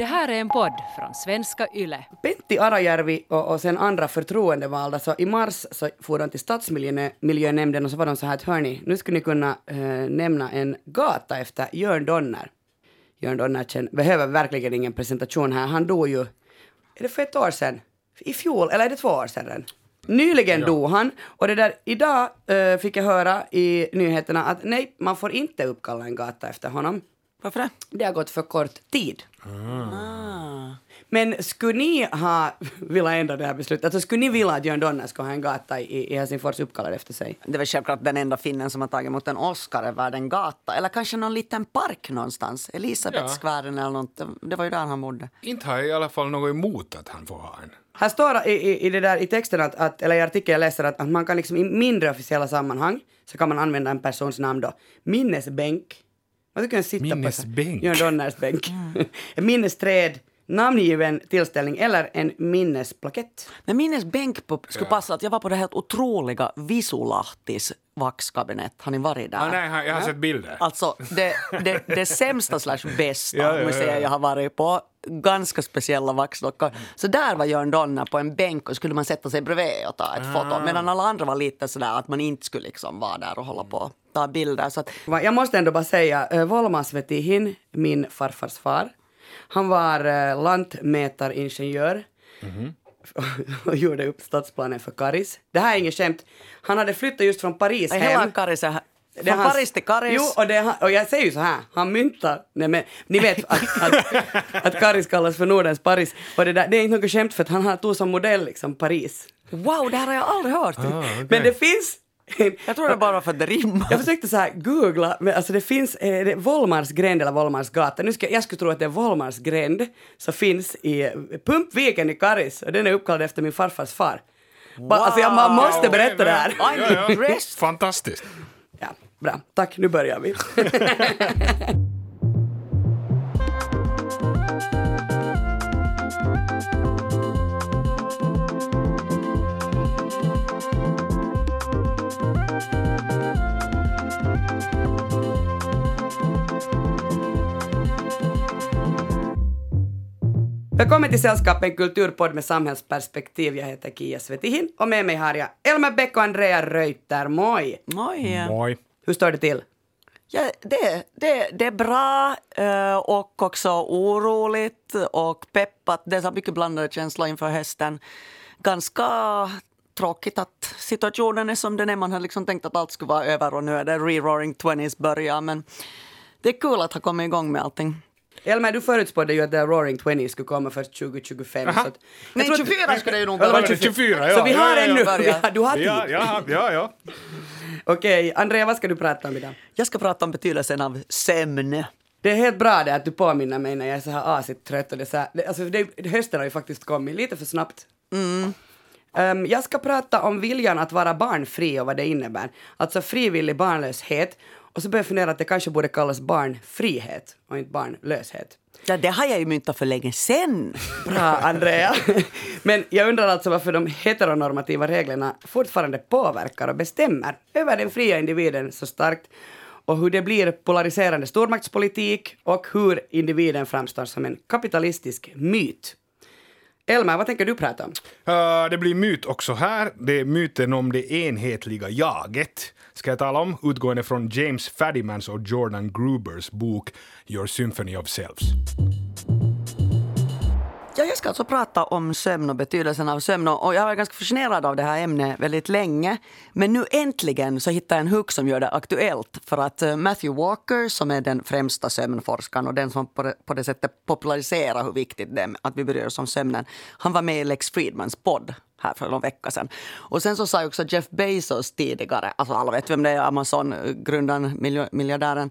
Det här är en podd från svenska YLE. Pentti Arajärvi och, och sen andra förtroendevalda, så i mars så for de till stadsmiljönämnden och så var de så här att hörni, nu skulle ni kunna eh, nämna en gata efter Jörn Donner. Jörn Donner behöver verkligen ingen presentation här. Han dog ju, är det för ett år sedan? I fjol, eller är det två år sedan? Nyligen ja. dog han och det där, idag äh, fick jag höra i nyheterna att nej, man får inte uppkalla en gata efter honom. Varför det? Det har gått för kort tid. Ah. Men skulle ni ha velat ändra det här beslutet? Alltså skulle ni vilja att Jörn Donner ska ha en gata i, i Helsingfors uppkallad efter sig? Det är väl självklart den enda finnen som har tagit emot en Oscar är värd en gata. Eller kanske någon liten park någonstans. Elisabethskvären ja. eller något. Det var ju där han bodde. Inte har jag i alla fall något emot att han får ha en. Här står i, i, i, det där, i texten, att, att, eller i artikeln jag läser, att, att man kan liksom i mindre officiella sammanhang så kan man använda en persons namn då. Minnesbänk. Man skulle kunna sitta Minnesbänk. på Jörn Donners bänk. Mm. minnesträd, namngiven tillställning eller en minnesplakett. Men minnesbänk på, skulle ja. passa att jag var på det helt otroliga Visulahtis vaxkabinett. Har ni varit där? Ah, nej, jag har sett bilder. Alltså det, det, det sämsta slash bästa ja, ja, museet jag har varit på. Ganska speciella vaxdockor. Så där var Jörn Donner på en bänk och skulle man sätta sig bredvid och ta ett ah. foto. Medan alla andra var lite sådär att man inte skulle liksom vara där och hålla på ta bilder. Så att... Jag måste ändå bara säga, äh, Volmas Vetihin, min farfars far, han var uh, lantmätaringenjör mm-hmm. och gjorde upp stadsplanen för Karis. Det här är inget skämt. Han hade flyttat just från Paris hem. Hela Karis är från hans, Paris till Karis. Jo, och, det, och jag säger ju så här, han myntar, nej men ni vet att, att, att Karis kallas för Nordens Paris. Och det, där, det är inte något skämt för att han tog som modell liksom Paris. Wow, det här har jag aldrig hört. Ah, okay. Men det finns jag tror det bara för att det rimmar. Jag försökte så här googla, men alltså det finns är det Volmars gränd eller Volmars gata. Nu ska, jag skulle tro att det är Volmars gränd som finns i Pumpviken i Karis och den är uppkallad efter min farfars far. Wow. Alltså jag, man måste berätta det här. Ja, ja. Fantastiskt. Ja, bra. Tack, nu börjar vi. Välkommen till Sällskapet, en kulturpodd med samhällsperspektiv. Jag heter Kia Svetihin och med mig har jag Elmer Bäck och Andrea Reuter. Moj! Moj! Moj. Hur står det till? Ja, det, det, det är bra och också oroligt och peppat. Det är så mycket blandade känslor inför hösten. Ganska tråkigt att situationen är som den är. Man har liksom tänkt att allt skulle vara över och nu är det re-roaring 20s börjar. Men det är kul att ha kommit igång med allting. Elmer, du förutspådde ju att The Roaring Twenties skulle komma först 2025. Aha. Så att, Nej, 24 skulle det ju nog vara. 24, ja. Så vi har ja, ännu, ja, du har tid. Ja, ja, ja. ja. Okej, Andrea, vad ska du prata om idag? Jag ska prata om betydelsen av sömn. Det är helt bra det att du påminner mig när jag är så här asigt trött. Och det så här, det, alltså det, hösten har ju faktiskt kommit lite för snabbt. Mm. Um, jag ska prata om viljan att vara barnfri och vad det innebär. Alltså frivillig barnlöshet och så började jag fundera att det kanske borde kallas barnfrihet och inte barnlöshet. Ja, det har jag ju myntat för länge sen. Bra, Andrea. Men jag undrar alltså varför de heteronormativa reglerna fortfarande påverkar och bestämmer över den fria individen så starkt och hur det blir polariserande stormaktspolitik och hur individen framstår som en kapitalistisk myt. Elmer, vad tänker du prata om? Uh, det blir myt också här. Det är myten om det enhetliga jaget ska jag tala om, utgående från James Fadimans och Jordan Grubers bok Your Symphony of Selves. Ja, jag ska alltså prata om sömn och betydelsen av sömn. Och jag var ganska fascinerad av det här ämnet väldigt länge. Men nu äntligen så hittade jag en hook som gör det aktuellt. För att eh, Matthew Walker, som är den främsta sömnforskaren och den som på det, på det sättet populariserar hur viktigt det är att vi bryr oss om sömnen. Han var med i Lex Friedmans podd här för någon vecka sedan. Och sen så sa också Jeff Bezos tidigare, alltså alla vet vem det är, Amazon-grundaren, miljardären,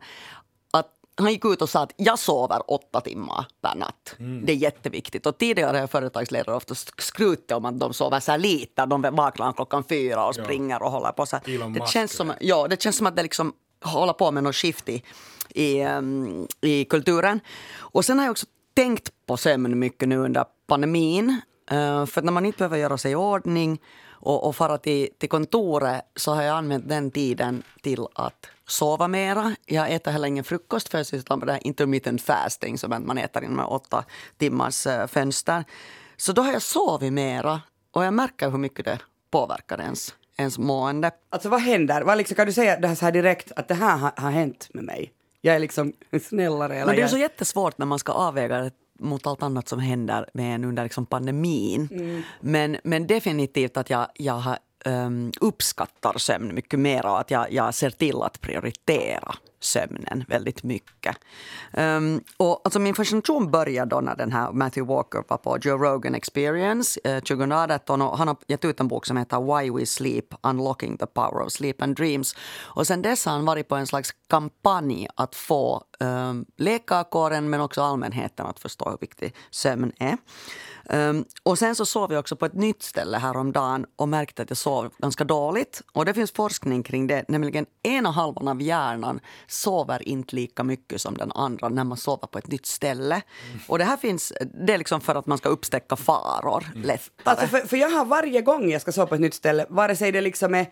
han gick ut och sa att jag sover åtta timmar per natt. Mm. Det är jätteviktigt. Och tidigare har företagsledare ofta skrutit om att de sover så här lite. De vaknar klockan fyra och springer ja. och håller på. Så här. det, känns som, ja, det känns som att det liksom håller på med något skift i, i, um, i kulturen. Och sen har jag också tänkt på sömn mycket nu under pandemin. Uh, för när man inte behöver göra sig i ordning och, och fara till, till kontoret så har jag använt den tiden till att sova mera. Jag äter heller ingen frukost för jag sysslar med det här intermittent fasting som man äter inom åtta timmars eh, fönster. Så då har jag sovit mera och jag märker hur mycket det påverkar ens, ens mående. Alltså vad händer? Vad liksom, kan du säga det här, så här direkt att det här har, har hänt med mig? Jag är liksom snällare. Eller Men det är så jättesvårt när man ska avväga det mot allt annat som händer med en under liksom pandemin. Mm. Men, men definitivt att jag, jag har, um, uppskattar sömn mycket mer och att jag, jag ser till att prioritera sömnen väldigt mycket. Um, och alltså min fascination började då när den här Matthew Walker var på Joe Rogan Experience eh, 2018 och han har gett ut en bok som heter Why We Sleep Unlocking the Power of Sleep and Dreams. Och sen dess har han varit på en slags kampanj att få um, läkarkåren men också allmänheten att förstå hur viktig sömn är. Um, och sen så sov jag också på ett nytt ställe häromdagen och märkte att jag sov ganska dåligt. Och det finns forskning kring det, nämligen ena halvan av hjärnan sover inte lika mycket som den andra när man sover på ett nytt ställe. Och det här finns, det är liksom för att man ska upptäcka faror lättare. Alltså för, för jag har varje gång jag ska sova på ett nytt ställe, vare sig det liksom är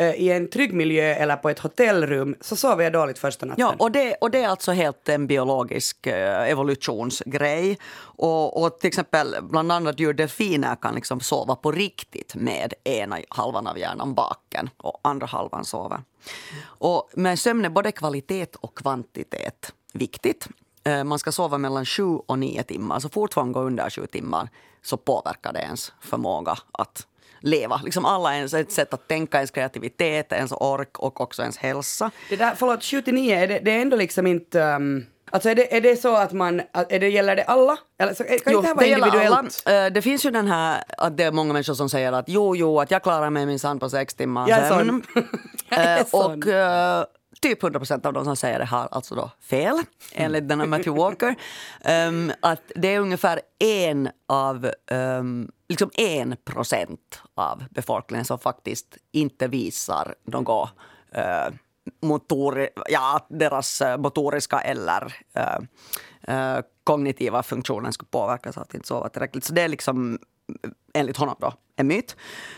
Eh, i en trygg miljö eller på ett hotellrum, så sover jag dåligt första natten. Ja, och det, och det är alltså helt en biologisk eh, evolutionsgrej. Och, och till exempel bland annat djur delfiner kan liksom sova på riktigt med ena halvan av hjärnan baken och andra halvan sover. Och med sömn är både kvalitet och kvantitet viktigt. Eh, man ska sova mellan sju och nio timmar. Så fort man går under sju timmar så påverkar det ens förmåga att leva. Liksom alla ens ett sätt att tänka, ens kreativitet, ens ork och också ens hälsa. Det där, förlåt, 79, är det, det är ändå liksom inte... Um, alltså är det, är det så att man, är det, gäller det alla? Eller så, kan inte det här vara gäller individuellt? alla. Eh, Det finns ju den här att det är många människor som säger att jo, jo, att jag klarar mig minsann på sex timmar Jag är sån. Jag är Eh, sån. och eh, typ 100 procent av de som säger det har alltså då fel, enligt den här Matthew Walker. Ehm, att det är ungefär en av, um, liksom en procent av befolkningen som faktiskt inte visar något eh, äh, motor, ja, deras eh, motoriska eller äh, kognitiva funktioner skulle påverkas av att inte sova tillräckligt. Så det är liksom enligt honom då en myt.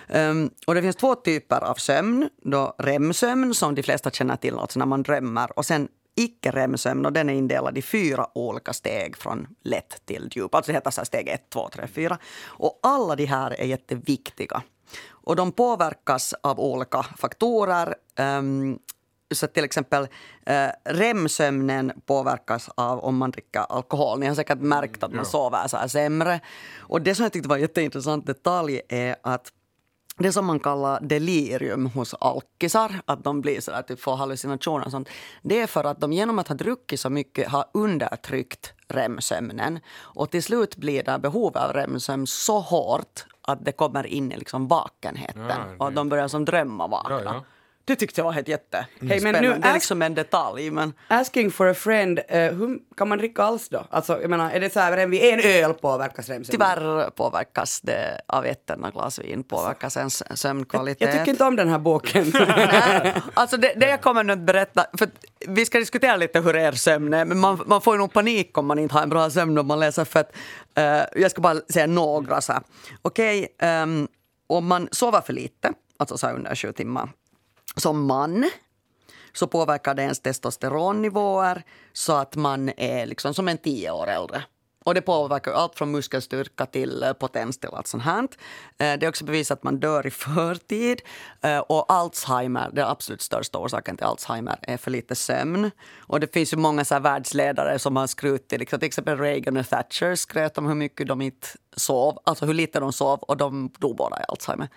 Um, och det finns två typer av sömn. Då REM-sömn som de flesta känner till, alltså när man drömmer. Och sen icke-REM-sömn och den är indelad i fyra olika steg från lätt till djup. Alltså det heter så steg 1, 2, 3, 4. Och alla de här är jätteviktiga. Och de påverkas av olika faktorer. Um, så till exempel eh, REM-sömnen påverkas av om man dricker alkohol. Ni har säkert märkt att man sover så här sämre. Och det som jag tyckte var en jätteintressant detalj är att det som man kallar delirium hos alkisar, att de blir så där, typ får hallucinationer och sånt. Det är för att de genom att ha druckit så mycket har undertryckt REM-sömnen. Och till slut blir det behovet av REM-sömn så hårt att det kommer in i liksom vakenheten. Ja, det- Och de börjar som drömma vakna. Ja, ja. Det tyckte jag var helt jätte Hej, men nu. Det är liksom en detalj. Men Asking for a friend, eh, hur kan man dricka alls då? Alltså jag menar, är det så här, vid en öl påverkas REM-sömnen? tyvärr påverkas det av ett enda glas vin påverkas ens sömnkvalitet. Jag tycker inte om den här boken. Nej, alltså det, det jag kommer nu att berätta, för vi ska diskutera lite hur er sömn är, men man, man får ju nog panik om man inte har en bra sömn om man läser för att eh, jag ska bara säga några så här. Okej, ehm, om man sover för lite, alltså så här under sju timmar, som man så påverkar det ens testosteronnivåer så att man är liksom som en tio år äldre. Och det påverkar allt från muskelstyrka till eh, potens till allt sånt här. Eh, det är också bevisat att man dör i förtid. Eh, och Alzheimer, den absolut största orsaken till Alzheimer är för lite sömn. Och det finns ju många så här världsledare som har skrutit, liksom, till exempel Reagan och Thatcher skröt om hur mycket de inte sov, alltså hur lite de sov och de dog båda i Alzheimer.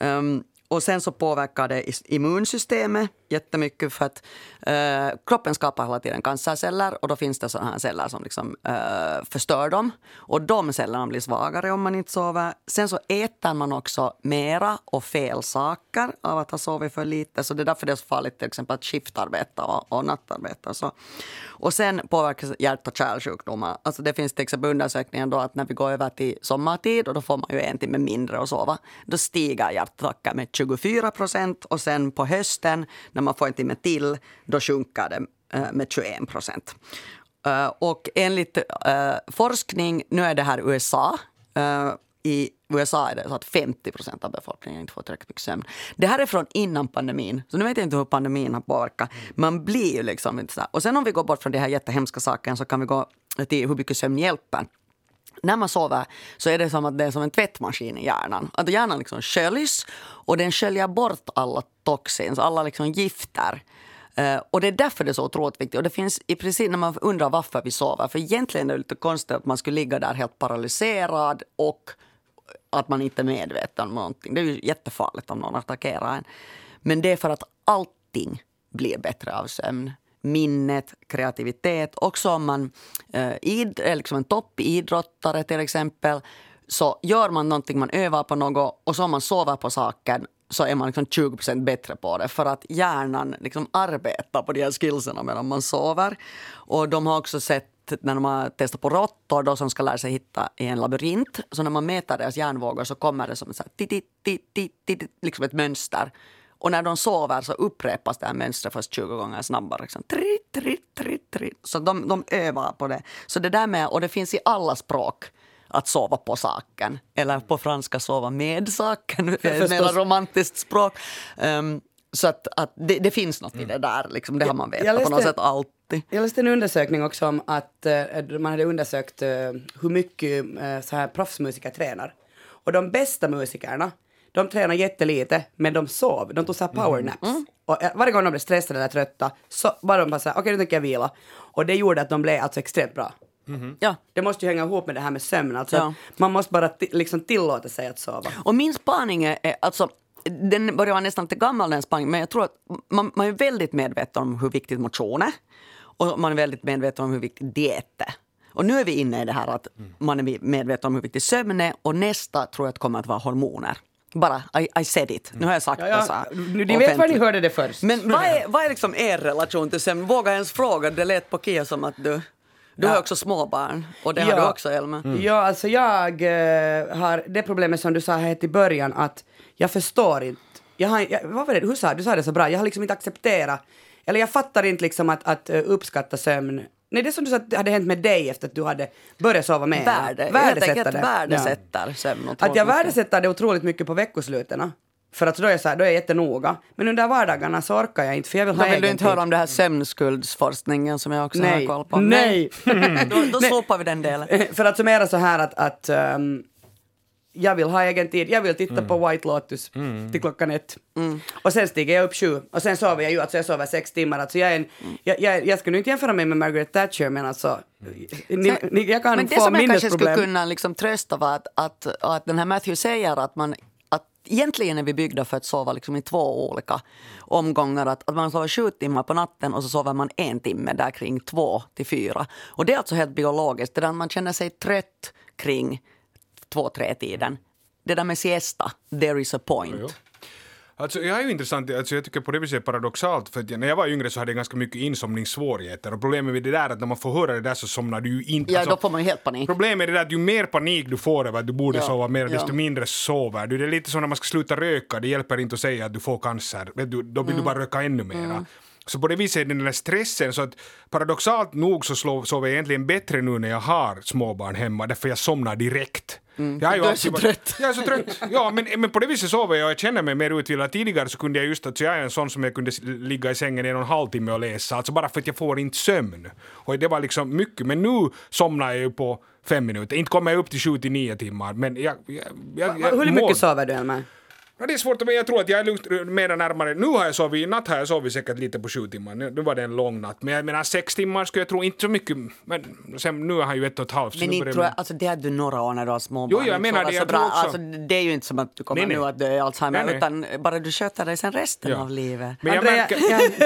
Um, och sen så påverkar det immunsystemet jättemycket för att eh, kroppen skapar hela tiden cancerceller och då finns det sådana här celler som liksom, eh, förstör dem. Och de cellerna blir svagare om man inte sover. Sen så äter man också mera och fel saker av att ha sovit för lite. Så det är därför det är så farligt till exempel att skiftarbeta och, och nattarbeta. Och, så. och sen påverkas hjärt och kärlsjukdomar. Alltså det finns till exempel undersökningar då att när vi går över till sommartid och då får man ju en timme mindre att sova. Då stiger hjärtattacker med 24 procent och sen på hösten när man får en timme till då sjunker det eh, med 21 procent. Eh, och enligt eh, forskning, nu är det här USA, i USA är det så att 50 procent av befolkningen inte får tillräckligt mycket sömn. Det här är från innan pandemin, så nu vet jag inte hur pandemin har påverkat. Man blir ju liksom inte så här. Och sen om vi går bort från de här jättehemska sakerna så kan vi gå till hur mycket sömn hjälper. När man sover så är det som att det är som en tvättmaskin i hjärnan. Att hjärnan liksom sköljs och den sköljer bort alla toxins, alla liksom gifter. Uh, och det är därför det är så otroligt viktigt. Och det finns i princip när man undrar varför vi sover. För egentligen är det lite konstigt att man skulle ligga där helt paralyserad och att man inte är medveten om någonting. Det är ju jättefarligt om någon attackerar en. Men det är för att allting blir bättre av sömn. Minnet, kreativitet. Också om man eh, id, är liksom en toppidrottare till exempel så gör man någonting, man övar på något och så om man sover på saken så är man liksom 20% bättre på det för att hjärnan liksom arbetar på de här skillsen medan man sover. Och de har också sett när de har testat på råttor då som ska lära sig hitta i en labyrint. Så när man mäter deras hjärnvågor så kommer det som ett, så här, liksom ett mönster. Och när de sover så upprepas det här mönstret först 20 gånger snabbare. Liksom. Tritt, tritt, tritt, tritt. Så de, de övar på det. Så det där med, och det finns i alla språk att sova på saken. Eller på franska sova med saken, mer romantiskt språk. Um, så att, att det, det, finns något i det där, liksom, det har man vetat på något sätt alltid. Jag läste en undersökning också om att uh, man hade undersökt uh, hur mycket uh, så här proffsmusiker tränar. Och de bästa musikerna, de tränar jättelite, men de sov. De tog så här powernaps. Mm. Mm. Och varje gång de blev stressade eller trötta så var de bara så här, okej okay, nu tänker jag vila. Och det gjorde att de blev alltså extremt bra. Mm-hmm. Ja. Det måste ju hänga ihop med det här med sömn. Alltså ja. Man måste bara liksom tillåta sig att sova. Och min spaning är, alltså, den börjar vara nästan lite gammal den spaningen, men jag tror att man, man är väldigt medveten om hur viktigt motion är. Och man är väldigt medveten om hur viktigt diet är. Och nu är vi inne i det här att man är medveten om hur viktigt sömn är och nästa tror jag att kommer att vara hormoner. Bara, I, I said it. Nu har jag sagt det så här. Ni vet var ni hörde det först. Men vad är, vad är liksom er relation till sömn? Våga ens fråga? Det lät på Kia som att du... Du har också småbarn och det ja. har du också Elma. Mm. Ja, alltså jag uh, har det problemet som du sa här till början att jag förstår inte. Jag har, jag, vad var det, hur sa du? sa det så bra. Jag har liksom inte accepterat, eller jag fattar inte liksom att, att uh, uppskatta sömn. Nej, det som du sa att det hade hänt med dig efter att du hade börjat sova mer. Värde, värdesätta det. Värdesätter ja. sömn. Att jag värdesätter det otroligt mycket på veckosluten. För att då är, jag så här, då är jag jättenoga. Men under vardagarna så orkar jag inte för jag vill ha Då vill du inte höra om det här sömnskuldsforskningen som jag också Nej. har koll på? Nej! då då slopar vi den delen. För att summera så här att, att um, jag vill ha egen tid, jag vill titta mm. på White Lotus mm. till klockan ett. Mm. Och sen stiger jag upp sju och sen sover jag ju, alltså jag sover sex timmar. Alltså jag, är en, mm. jag, jag, jag ska nu inte jämföra mig med Margaret Thatcher men alltså, ni, ni, jag kan men få minnesproblem. Men det som jag kanske skulle kunna liksom trösta var att, att, att den här Matthew säger att man egentligen är vi byggda för att sova liksom i två olika omgångar. Att, att man sover sju timmar på natten och så sover man en timme där kring två till fyra. Och det är alltså helt biologiskt. Det där man känner sig trött kring två, tre tiden. Det där med siesta, there is a point. Alltså, jag är ju intressant, alltså, jag tycker på det viset paradoxalt, för att när jag var yngre så hade jag ganska mycket insomningssvårigheter och problemet med det där är att när man får höra det där så somnar du ju inte. Ja, alltså, då får man ju helt panik. Problemet är det där att ju mer panik du får över att du borde ja, sova mer, desto ja. mindre sover du. Det är lite som när man ska sluta röka, det hjälper inte att säga att du får cancer, du, då vill mm. du bara röka ännu mera. Mm. Så på det viset är den där stressen, så att paradoxalt nog så sover jag egentligen bättre nu när jag har småbarn hemma, därför jag somnar direkt. Mm. Jag är, du är så trött. Jag är så trött. Ja, men, men på det viset sover jag och jag känner mig mer utvilad. Tidigare så kunde jag just att jag är en sån som jag kunde ligga i sängen en och en halv timme och läsa, alltså bara för att jag får inte sömn. Och det var liksom mycket, men nu somnar jag ju på fem minuter. Inte kommer jag upp till sju till nio timmar, men jag... jag, jag, jag Hur mycket sover du, Elmer? Ja, det är svårt, men jag tror att jag är lugnt, mer närmare. Nu har jag sovit, i natt har jag sovit säkert lite på sju timmar. Nu, var det en lång natt. Men jag menar sex timmar skulle jag tro inte så mycket. Men sen, nu har jag ju ett och ett halvt. Men inte tror jag, alltså det är du några år när du har små barn. Jo, jag menar det. Jag bra. Alltså, det är ju inte som att du kommer nej, nej. nu att dö i Alzheimer, nej, utan bara du sköter dig sen resten ja. av livet. Men jag, märker,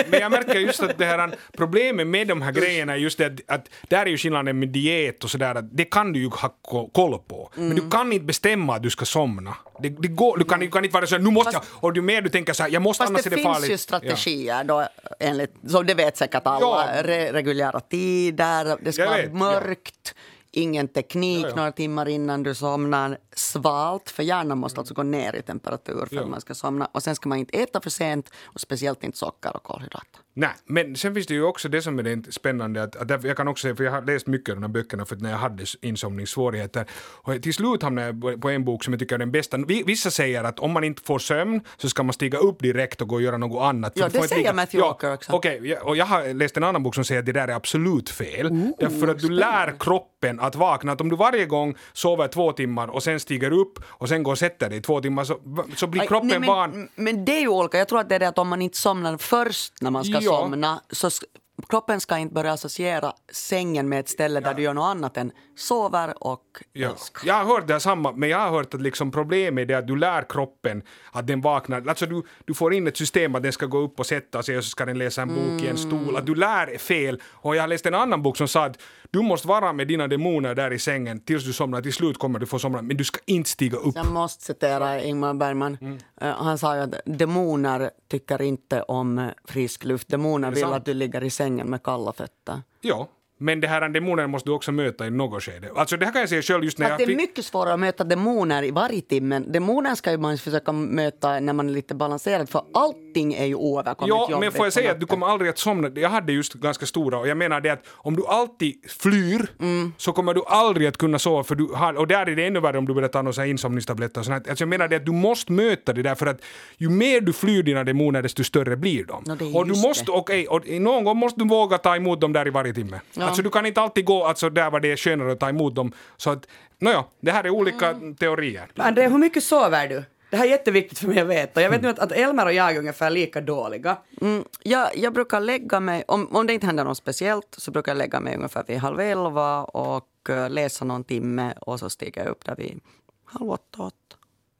men jag märker just att det här problemet med de här grejerna är just det att, att där är ju skillnaden med diet och sådär, det kan du ju ha koll på. Mm. Men du kan inte bestämma att du ska somna. Det, det går, du, kan, du kan inte vara så nu måste jag och ju mer du tänker så här, jag måste Fast annars är det farligt. det finns ju strategier då, enligt, som det vet säkert alla, ja. Re reguljära tider, det ska vara mörkt. Ja. Ingen teknik ja, ja. några timmar innan du somnar. Svalt, för hjärnan måste alltså gå ner i temperatur för ja. att man ska somna. Och sen ska man inte äta för sent och speciellt inte socker och kolhydrater. Nej, men sen finns det ju också det som är det spännande, att, att jag kan också säga, för jag har läst mycket av de här böckerna för att när jag hade insomningssvårigheter, och till slut hamnade jag på en bok som jag tycker är den bästa. Vissa säger att om man inte får sömn så ska man stiga upp direkt och gå och göra något annat. Ja, det säger Matthew Walker också. Okej, okay, och jag har läst en annan bok som säger att det där är absolut fel. Ooh, därför att du lär kroppen att vakna, att om du varje gång sover två timmar och sen stiger upp och sen går och sätter dig två timmar så, så blir kroppen nej, men, van. Men det är ju olika, jag tror att det är det att om man inte somnar först när man ska ja. somna så kroppen ska inte börja associera sängen med ett ställe där du gör något annat än sover och ja. Jag har hört det samma, men jag har hört att liksom problemet är att du lär kroppen att den vaknar. Alltså du, du får in ett system att den ska gå upp och sätta sig och så ska den läsa en bok mm. i en stol. Mm. Att du lär fel. Och jag har läst en annan bok som sa att du måste vara med dina demoner där i sängen tills du somnar. Till slut kommer du få somna, men du ska inte stiga upp. Jag måste citera Ingmar Bergman. Mm. Uh, han sa ju att demoner tycker inte om frisk luft. Demoner vill sant? att du ligger i sängen med kalla fötter. Ja. Men det här demonen måste du också möta i något skede. Alltså det här kan jag säga själv just när att jag... Det är mycket svårare att möta demoner i vargtimmen. Demoner ska ju man försöka möta när man är lite balanserad för allting är ju oöverkomligt Ja, men får jag säga att du kommer aldrig att somna. Jag hade just ganska stora och jag menar det att om du alltid flyr mm. så kommer du aldrig att kunna sova för du har, och där är det ännu värre om du börjar ta några insomningstabletter och sånt. Alltså jag menar det att du måste möta det där för att ju mer du flyr dina demoner desto större blir de. No, och du måste, okej, okay, och någon gång måste du våga ta emot dem där i varje timme. Ja. Alltså du kan inte alltid gå alltså, där var det är skönare att ta emot dem. Så att, nåja, det här är olika mm. teorier. André, hur mycket sover du? Det här är jätteviktigt för mig att veta. Jag vet nu att, att Elmer och jag är ungefär lika dåliga. Mm, jag, jag brukar lägga mig, om, om det inte händer något speciellt, så brukar jag lägga mig ungefär vid halv elva och uh, läsa någon timme och så stiger jag upp där vid halv åtta, åtta.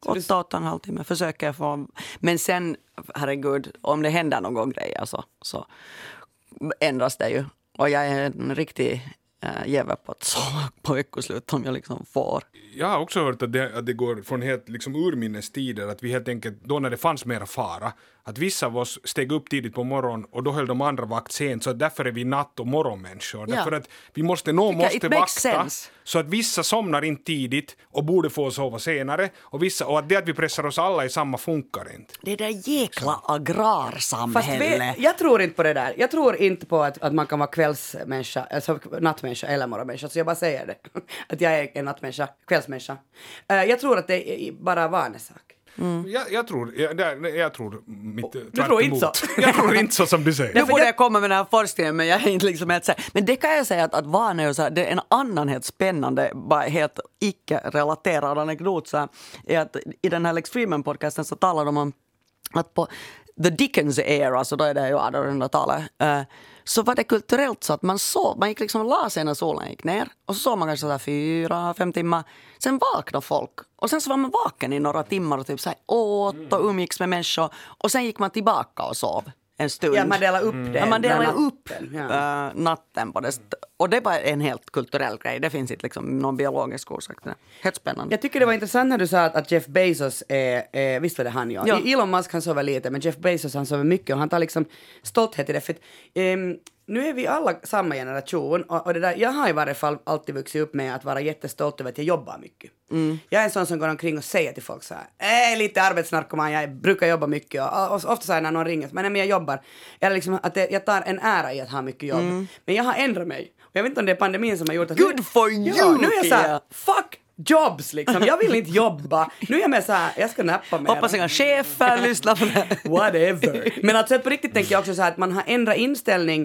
Åtta, åtta och en halv timme försöker jag få. Men sen, herregud, om det händer någon grej alltså, så ändras det ju. Och jag är en riktig eh, äh, jävel på att sova på veckoslut om jag liksom får. Jag har också hört att det, att det går från helt liksom urminnes tider, att vi helt enkelt, då när det fanns mera fara, att vissa av oss steg upp tidigt på morgonen och då höll de andra vakt sent, så därför är vi natt och morgonmänniskor. Ja. Därför att vi måste, någon måste vakta, sense. så att vissa somnar inte tidigt och borde få sova senare, och, vissa, och att det att vi pressar oss alla i samma funkar inte. Det där jäkla agrarsamhälle. jag tror inte på det där. Jag tror inte på att, att man kan vara kvällsmänniska, alltså nattmänniska eller morgonmänniska, så jag bara säger det. Att jag är en nattmänniska, kvällsmänniska. Uh, jag tror att det är bara vanesak. Mm. Jag, jag, tror, jag, jag tror mitt Du tror inte så? jag tror inte så som du säger. Nu borde jag komma med den här forskningen men jag är inte liksom helt säker. Men det kan jag säga att, att vana är så här, det är en annan helt spännande, bara helt icke-relaterad anekdot så här, är att i den här Lex Freeman-podcasten så talar de om att på the Dickens era, så då är det ju 1800-talet, uh, så var det kulturellt så att man sov, man gick liksom och la sig när solen gick ner. Och så sov man kanske så fyra, fem timmar. Sen vaknade folk. Och sen så var man vaken i några timmar och typ så här åt och umgicks med människor. Och sen gick man tillbaka och sov en stund. Ja, man delar upp mm. det. Ja, man delar upp ja. uh, natten på det. Och det var en helt kulturell grej. Det finns inte liksom någon biologisk orsak till det. Helt spännande. Jag tycker det var intressant när du sa att, att Jeff Bezos är, är, visst var det han ja. ja. Elon Musk han sover lite men Jeff Bezos han sover mycket och han tar liksom stolthet i det. För att, um, nu är vi alla samma generation och, och, det där, jag har i varje fall alltid vuxit upp med att vara jättestolt över att jag jobbar mycket. Mm. Jag är en sån som går omkring och säger till folk så här, är lite arbetsnarkoman, jag brukar jobba mycket och, och, och ofta säger när någon ringer, men nej, men jag jobbar. Eller liksom att det, jag tar en ära i att ha mycket jobb. Mm. Men jag har ändrat mig. Och jag vet inte om det är pandemin som har gjort att... Good for you! Ja, nu är jag så här, fuck jobs liksom. Jag vill inte jobba. Nu är jag med så här, jag ska nappa mer. Hoppas inga chefer lyssnar på det. Whatever. Men alltså på riktigt tänker jag också så här att man har ändrat inställning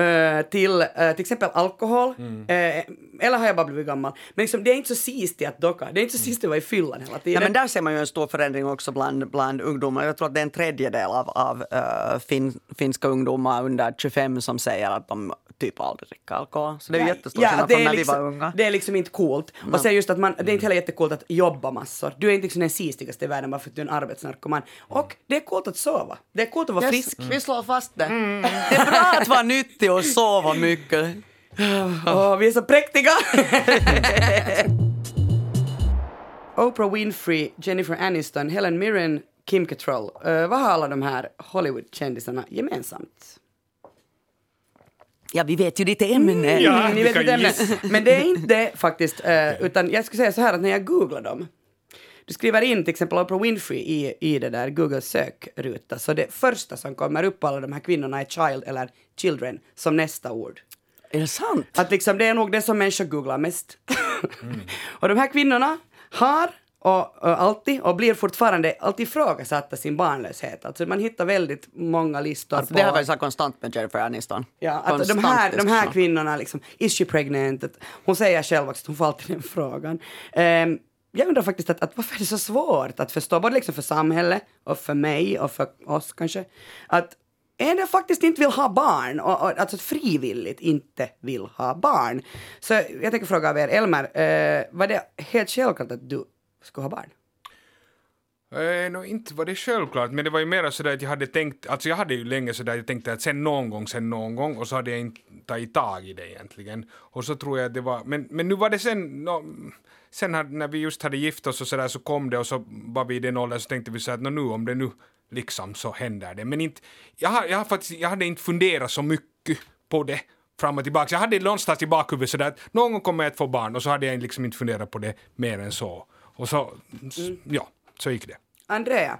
uh, till uh, till exempel alkohol. Mm. Uh, eller har jag bara blivit gammal? Men liksom, det är inte så sist att docka. Det är inte så sist att vara i fyllan hela tiden. Nej, men där ser man ju en stor förändring också bland, bland ungdomar. Jag tror att det är en tredjedel av, av fin, finska ungdomar under 25 som säger att de typ aldrig dricka alkohol. Så det är ju jättestor ja, skillnad från när liksom, vi var unga. Det är liksom inte coolt. No. Och sen just att man, det är inte heller jättecoolt att jobba massor. Du är inte liksom den sistigaste i världen bara för att du är en arbetsnarkoman. Och det är coolt att sova. Det är coolt att vara yes, frisk. Mm. Vi slår fast det. Mm. Det är bra att vara nyttig och sova mycket. Oh, vi är så präktiga! Oprah Winfrey, Jennifer Aniston, Helen Mirren, Kim Cattrall. Uh, vad har alla de här Hollywood-kändisarna gemensamt? Ja, vi vet ju ditt ämne. Mm, ja, ni vet ditt ämne. Men det är inte det faktiskt, uh, utan jag skulle säga så här att när jag googlar dem du skriver in till exempel Oprah Winfrey i, i det där Google sökruta, så det första som kommer upp på alla de här kvinnorna är child eller children som nästa ord. Är det sant? Att liksom det är nog det som människor googlar mest. och de här kvinnorna har och, och alltid och blir fortfarande alltid ifrågasatta sin barnlöshet. Alltså man hittar väldigt många listor Alltså, på... det har varit så konstant med Jennifer Aniston. Ja, att de här, de här kvinnorna, liksom, is she pregnant? Hon säger själv också att hon får alltid den frågan. Ehm, jag undrar faktiskt att, att varför är det så svårt att förstå, både liksom för samhället och för mig och för oss kanske, att en faktiskt inte vill ha barn, och, och, alltså frivilligt inte vill ha barn. Så jag tänker fråga av er, Elmer, eh, var det helt självklart att du skulle ha barn? Eh, no, inte var det självklart, men det var ju mer sådär att jag hade tänkt, alltså jag hade ju länge sådär, jag tänkte att sen någon gång, sen någon gång, och så hade jag inte tagit tag i det egentligen. Och så tror jag att det var, men, men nu var det sen, no, sen hade, när vi just hade gift oss och sådär så kom det och så var vi i den åldern så tänkte vi så att no, nu om det nu liksom så händer det. Men inte, jag, har- jag, har faktiskt, jag hade inte funderat så mycket på det fram och tillbaka. Jag hade någonstans i bakhuvudet sådär att någon gång kommer jag att få barn och så hade jag liksom inte funderat på det mer än så. Och så, ja, så gick det. Andrea?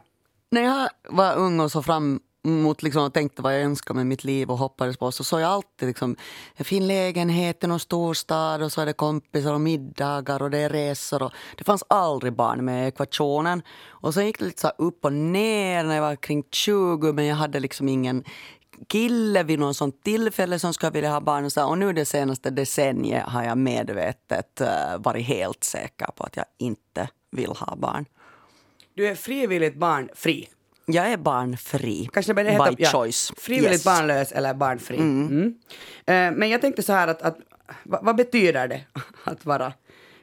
När jag var ung och så fram mot liksom och tänkte vad jag önskade med mitt liv och hoppades på så såg jag alltid liksom en fin lägenhet i någon storstad och så är det kompisar och middagar och det är resor och det fanns aldrig barn med ekvationen. Och så gick det lite så upp och ner när jag var kring 20 men jag hade liksom ingen kille vid någon sånt tillfälle som skulle vilja ha barn. Och, så, och nu det senaste decenniet har jag medvetet eh, varit helt säker på att jag inte vill ha barn. Du är frivilligt barnfri. Jag är barnfri. Kanske det heter, By choice. Frivilligt Yes. barnlös eller barnfri. Mm. Eh, men jag tänkte så här att, att vad, vad betyder det att vara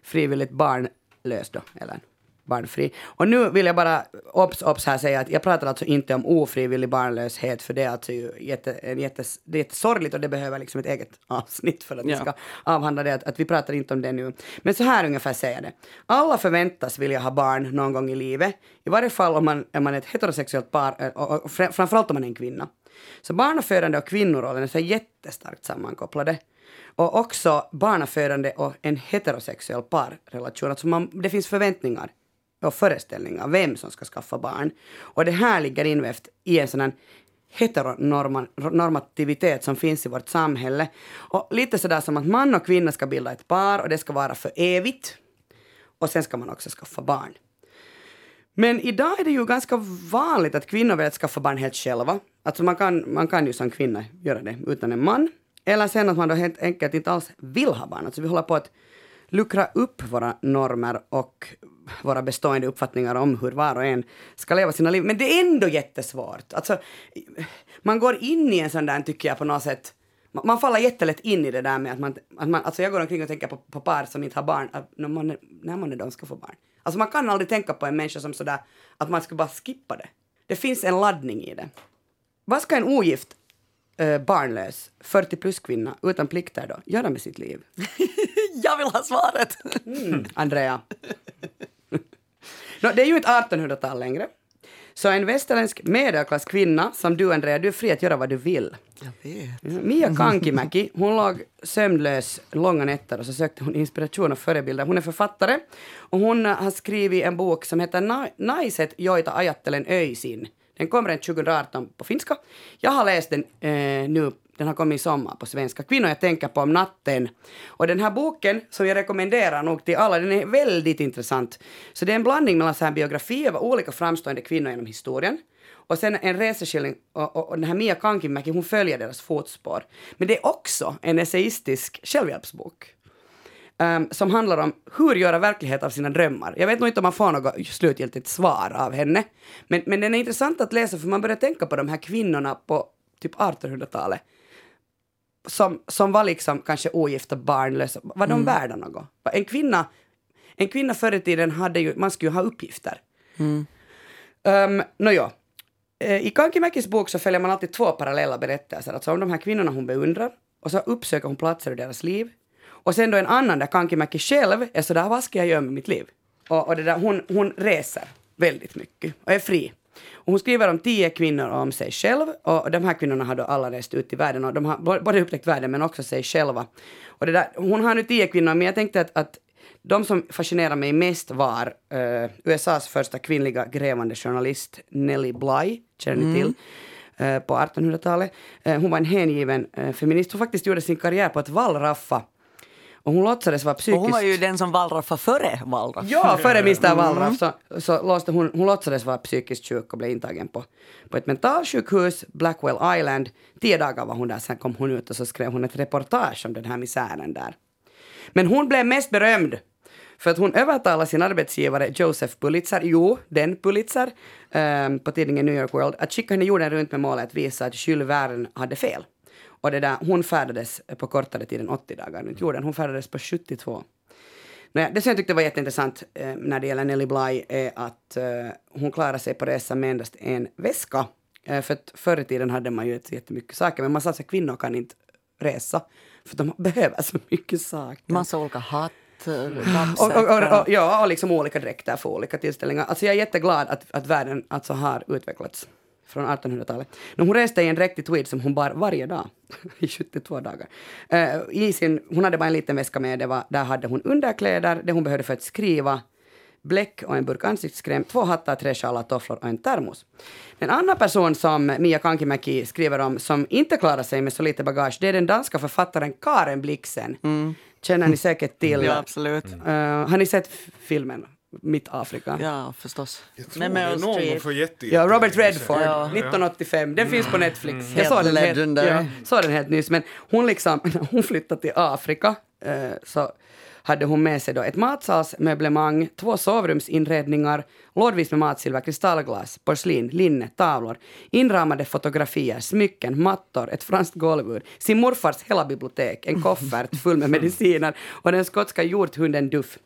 frivilligt barnlös då? Eller barnfri. Och nu vill jag bara obs, obs här säga att jag pratar alltså inte om ofrivillig barnlöshet för det är alltså jätte, en jättes, det är jättesorgligt och det behöver liksom ett eget avsnitt för att vi Ja. ska avhandla det, att, att vi pratar inte om det nu. Men så här ungefär säger jag det. Alla förväntas vilja ha barn någon gång i livet, i varje fall om man, om man är ett heterosexuellt par eh, och, och fr- framförallt om man är en kvinna. Så barnafödande och kvinnorollen är så jättestarkt sammankopplade. Och också barnafödande och en heterosexuell parrelation. Alltså man, det finns förväntningar och föreställningar vem som ska skaffa barn. Och det här ligger invävt i en sån här heteronormativitet som finns i vårt samhälle. Och lite sådär som att man och kvinna ska bilda ett par och det ska vara för evigt. Och sen ska man också skaffa barn. Men idag är det ju ganska vanligt att kvinnor vill skaffa barn helt själva. Alltså man kan, man kan ju som kvinna göra det utan en man. Eller sen att man då helt enkelt inte alls vill ha barn. Alltså vi håller på att luckra upp våra normer och våra bestående uppfattningar om hur var och en ska leva sina liv. Men det är ändå jättesvårt. Alltså, man går in i en sån där, tycker jag, på något sätt man, faller jättelätt in i det där med att man, att man alltså jag går omkring och tänker på, på par som inte har barn, att när man, är- när man är de ska få barn. Alltså man kan aldrig tänka på en människa som sådär att man ska bara skippa det. Det finns en laddning i det. Vad ska en ogift, eh, barnlös, 40 plus kvinna utan plikter då göra med sitt liv? Jag vill ha svaret! Mm, Andrea. Nå, det är ju inte 1800-tal längre. Så en västerländsk medelklasskvinna som du Andrea, du är fri att göra vad du vill. Jag vet. Mia Kankimäki, hon låg sömnlös långa nätter och så sökte hon inspiration och förebilder. Hon är författare och hon eh, har skrivit en bok som heter Na- Naiset joita ajattelen öisin. Den kommer den 2018 på finska. Jag har läst den eh, nu, den har kommit i sommar på svenska. Kvinnor jag tänker på om natten. Och den här boken, som jag rekommenderar nog till alla, den är väldigt intressant. Så det är en blandning mellan så här biografi över olika framstående kvinnor genom historien och sen en reseskildring och, och, och den här Mia Kankimäki hon följer deras fotspår. Men det är också en essayistisk självhjälpsbok. Um, som handlar om hur göra verklighet av sina drömmar. Jag vet nog inte om man får något slutgiltigt svar av henne. Men, men den är intressant att läsa för man börjar tänka på de här kvinnorna på typ 1800-talet. Som, som var liksom kanske ogifta barnlösa. Var de värda något? En kvinna, en kvinna förr i tiden hade ju, man skulle ju ha uppgifter. Um, Nåja, Eh, I Kankimäkis bok så följer man alltid två parallella berättelser, alltså om de här kvinnorna hon beundrar, och så uppsöker hon platser i deras liv. Och sen då en annan där Kankimäki själv är sådär, vad ska jag göra med mitt liv? Och, och det där, hon, hon reser väldigt mycket och är fri. Och hon skriver om tio kvinnor och om sig själv och de här kvinnorna har då alla rest ut i världen och de har både upptäckt världen men också sig själva. Och det där, hon har nu tio kvinnor men jag tänkte att, att de som fascinerade mig mest var eh, USAs första kvinnliga grävande journalist Nellie Bly, känner ni till? Eh, på 1800-talet. Eh, hon var en hängiven eh, feminist. Hon faktiskt gjorde sin karriär på att wallraffa. Och hon låtsades vara psykiskt... Och hon var ju den som wallraffade före wallraff. Ja, före Mr Wallraff så, så låste hon, hon låtsades vara psykiskt sjuk och blev intagen på, på ett mentalsjukhus, Blackwell Island. Tio dagar var hon där, sen kom hon ut och så skrev hon ett reportage om den här misären där. Men hon blev mest berömd för att hon övertalade sin arbetsgivare Joseph Pulitzer, jo, den Pulitzer, um, på tidningen New York World, att skicka henne jorden runt med målet att visa att Jules Verne hade fel. Och det där, hon färdades på kortare tid än 80 dagar runt jorden. Hon färdades på 72. Nåja, det som jag tyckte var jätteintressant eh, när det gäller Nelly Bly är att eh, hon klarade sig på resan med endast en väska. Eh, för att förr i tiden hade man ju jättemycket saker, men man sa att kvinnor kan inte resa för de behöver så mycket saker. Massa olika hatt, och, och, och, och, ja, och liksom olika dräkter för olika tillställningar. Alltså jag är jätteglad att, att världen alltså har utvecklats från 1800-talet. Hon reste i en dräktig tweed som hon bar varje dag i 72 dagar. Uh, i sin, hon hade bara en liten väska med, det var, där hade hon underkläder, det hon behövde för att skriva, bläck och en burk ansiktskräm, två hattar, tre sjalar, tofflor och en termos. En annan person som Mia Kankimäki skriver om som inte klarar sig med så lite bagage, det är den danska författaren Karen Blixen. Mm. Känner ni säkert till. Ja, absolut. Uh, har ni sett filmen? Mitt Afrika. Ja, förstås. Jag tror det är någon jätte, Ja, Robert Redford, ja. 1985. Den finns på Netflix. Mm. Jag såg den, helt, ja, såg den helt nyss. Men hon, liksom, hon flyttade till Afrika uh, så hade hon med sig då ett matsalsmöblemang, två sovrumsinredningar, lådvis med matsilver, kristallglas, porslin, linne, tavlor, inramade fotografier, smycken, mattor, ett franskt golvur, sin morfars hela bibliotek, en koffert full med mediciner och den skotska hjorthunden Duff.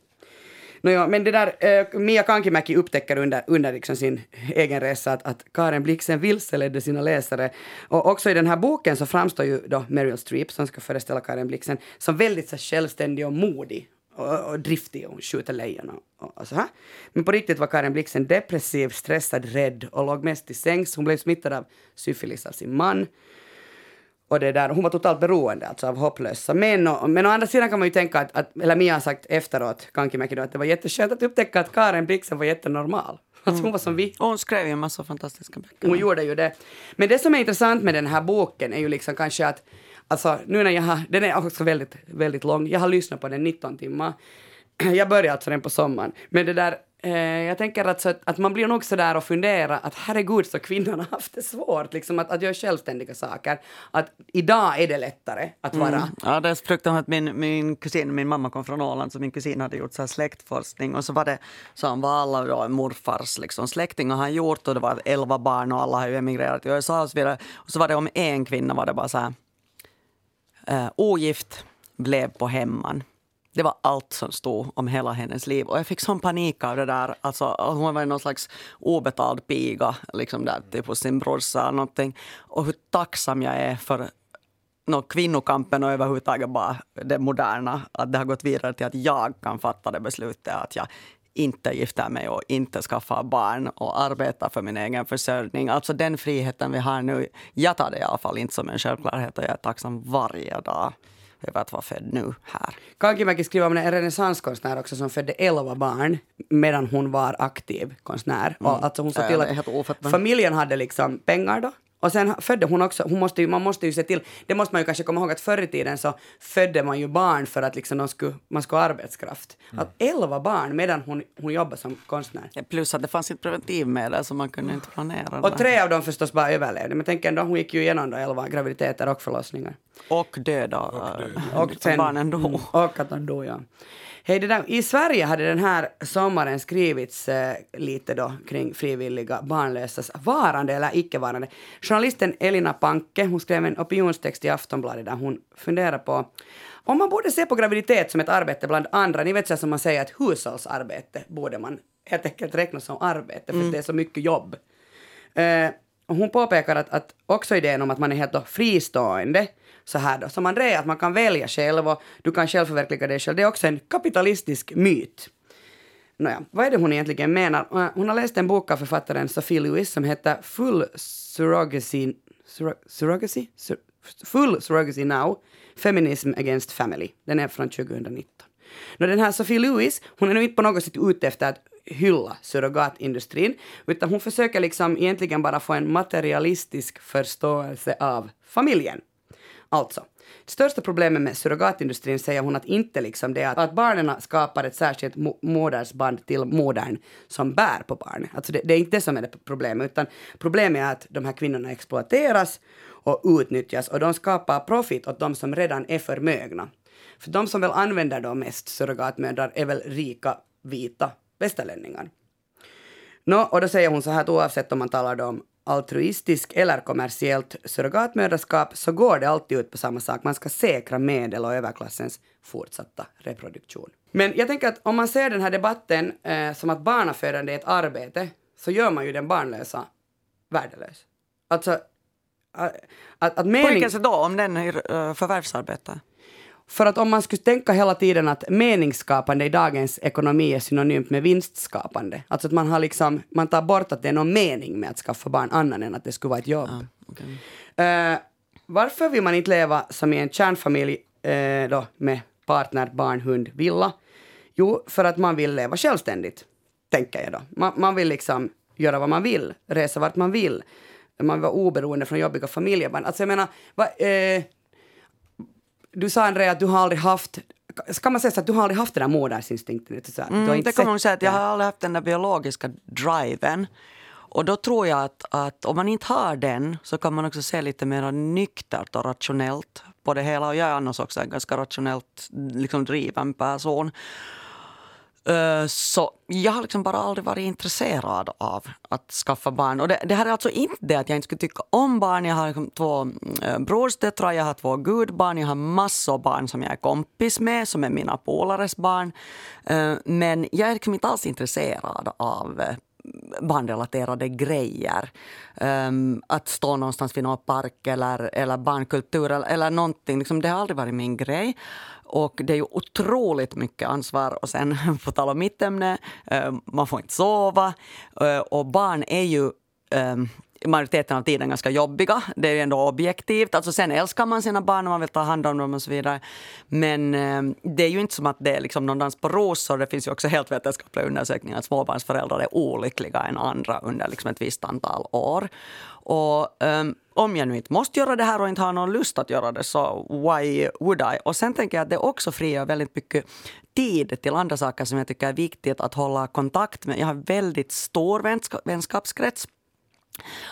Nåja, men det där, eh, Mia Kankimäki upptäcker under, under liksom sin egen resa att, att Karen Blixen vilseledde sina läsare. Och också i den här boken så framstår ju då Meryl Streep, som ska föreställa Karen Blixen, som väldigt så självständig och modig och, och driftig och skjuter lejon och, och, så här. Men på riktigt var Karen Blixen depressiv, stressad, rädd och låg mest till sängs. Hon blev smittad av syfilis av sin man. Och det där, hon var totalt beroende alltså av hopplösa män. Och, men å andra sidan kan man ju tänka att, att eller Mia har sagt efteråt, Kankimäki då, att det var jätteskönt att upptäcka att Karen Blixen var jättenormal. Alltså hon var som vi. Och hon skrev ju en massa fantastiska böcker. Hon gjorde ju det. Men det som är intressant med den här boken är ju liksom kanske att Alltså nu när jag har, den är också väldigt, väldigt lång. Jag har lyssnat på den 19 timmar. Jag började alltså den på sommaren. Men det där, Eh, jag tänker att, så att, att, man blir nog så där och fundera att herregud så kvinnorna har haft det svårt liksom att, att göra självständiga saker. Att idag är det lättare att vara. Mm. Ja, det är fruktansvärt. Min, min kusin, min mamma kom från Åland så min kusin hade gjort så här släktforskning och så var det så han var alla då morfars liksom, släktingar han gjort och det var elva barn och alla har ju emigrerat till USA och så vidare. Och så var det om en kvinna var det bara så här eh, ogift, blev på hemman. Det var allt som stod om hela hennes liv. Och jag fick sån panik av det där. Alltså, hon var någon slags obetald piga liksom där, typ hos sin brorsa. Någonting. Och hur tacksam jag är för no, kvinnokampen och överhuvudtaget bara det moderna. Att det har gått vidare till att jag kan fatta det beslutet att jag inte gifta mig och inte skaffa barn och arbeta för min egen försörjning. Alltså den friheten vi har nu, jag tar det i alla fall inte som en självklarhet och jag är tacksam varje dag över att vara född nu här. Kankimäki skriver om en renässanskonstnär också som födde elva barn medan hon var aktiv konstnär. Mm. Och alltså hon såg till att familjen hade liksom pengar då och sen födde hon också, hon måste ju, man måste ju se till, det måste man ju kanske komma ihåg att förr i tiden så födde man ju barn för att liksom de skulle, man skulle ha arbetskraft. Mm. Att elva barn medan hon, hon jobbade som konstnär. Ja, plus att det fanns inte preventivmedel så man kunde inte planera. Och tre av dem förstås bara överlevde. Men tänk ändå, hon gick ju igenom då elva graviditeter och förlossningar. Och döda. Och, döda. och sen, barnen dog. Och att de dog, ja. Hej, det där, I Sverige hade den här sommaren skrivits eh, lite då kring frivilliga barnlösas varande eller icke-varande. Journalisten Elina Panke hon skrev en opinionstext i Aftonbladet där hon funderar på om man borde se på graviditet som ett arbete bland andra. Ni vet så som man säger att hushållsarbete borde man helt enkelt räkna som arbete för mm. det är så mycket jobb. Eh, hon påpekar att, att också idén om att man är helt fristående så här då, som André, att man kan välja själv och du kan själv förverkliga dig själv, det är också en kapitalistisk myt. Nåja, vad är det hon egentligen menar? Äh, hon har läst en bok av författaren Sophie Lewis som heter Full Surrogacy, surrogacy? Sur, Full Surrogacy Now, Feminism Against Family. Den är från 2019. Nå, den här Sophie Lewis, hon är nu inte på något sätt ute efter att hylla surrogatindustrin, utan hon försöker liksom egentligen bara få en materialistisk förståelse av familjen. Alltså, det största problemet med surrogatindustrin säger hon att inte liksom det är att barnen skapar ett särskilt modersband till modern som bär på barnet. Alltså det, det, är inte det som är det problemet, utan problemet är att de här kvinnorna exploateras och utnyttjas och de skapar profit åt de som redan är förmögna. För de som väl använder de mest surrogatmödrar är väl rika, vita västerlänningar. Nå, och då säger hon så här att oavsett om man talar om altruistisk eller kommersiellt surrogatmödraskap så går det alltid ut på samma sak. Man ska säkra medel och överklassens fortsatta reproduktion. Men jag tänker att om man ser den här debatten eh, som att barnafödande är ett arbete så gör man ju den barnlösa värdelös. Alltså att, att mening... På vilket sätt då, om den eh, förvärvsarbetar. För att om man skulle tänka hela tiden att meningsskapande i dagens ekonomi är synonymt med vinstskapande. Alltså att man har liksom, man tar bort att det är någon mening med att skaffa barn annan än att det skulle vara ett jobb. Ah, okay. uh, varför vill man inte leva som i en kärnfamilj uh, då, med partner, barn, hund, villa? Jo, för att man vill leva självständigt, tänker jag då. Man, man vill liksom göra vad man vill, resa vart man vill. Man vill vara oberoende från jobbiga familjeband. Alltså jag menar, va, uh, du sa Andrea att du har aldrig haft Ska man säga så att du har aldrig haft den där modersinstinkten? Så mm, du det kan man säga att jag har aldrig haft den där biologiska driven. Och då tror jag att, att om man inte har den så kan man också se lite mer nyktert och rationellt på det hela. Och jag är annars också en ganska rationellt liksom, driven person. Eh, så jag har liksom bara aldrig varit intresserad av att skaffa barn. Och det, det här är alltså inte det att jag inte skulle tycka om barn. Jag har liksom två äh, brorsdöttrar, jag har två gudbarn, jag har massor av barn som jag är kompis med, som är mina polares barn. Äh, men jag är liksom inte alls intresserad av barnrelaterade grejer. Um, att stå någonstans vid någon park eller, eller barnkultur eller, eller någonting. Liksom, det har aldrig varit min grej. Och det är ju otroligt mycket ansvar. Och sen, på tal om mitt ämne, eh, man får inte sova. Eh, och barn är ju ehm, majoriteten av tiden ganska jobbiga. Det är ju ändå objektivt. Alltså sen älskar man sina barn och man vill ta hand om dem och så vidare. Men eh, det är ju inte som att det är liksom någon dans på rosor. Det finns ju också helt vetenskapliga undersökningar att småbarnsföräldrar är olyckliga än andra under liksom ett visst antal år. Och um, om jag nu inte måste göra det här och inte har någon lust att göra det så why would I? Och sen tänker jag att det också frigör väldigt mycket tid till andra saker som jag tycker är viktigt att hålla kontakt med. Jag har väldigt stor vänskapskrets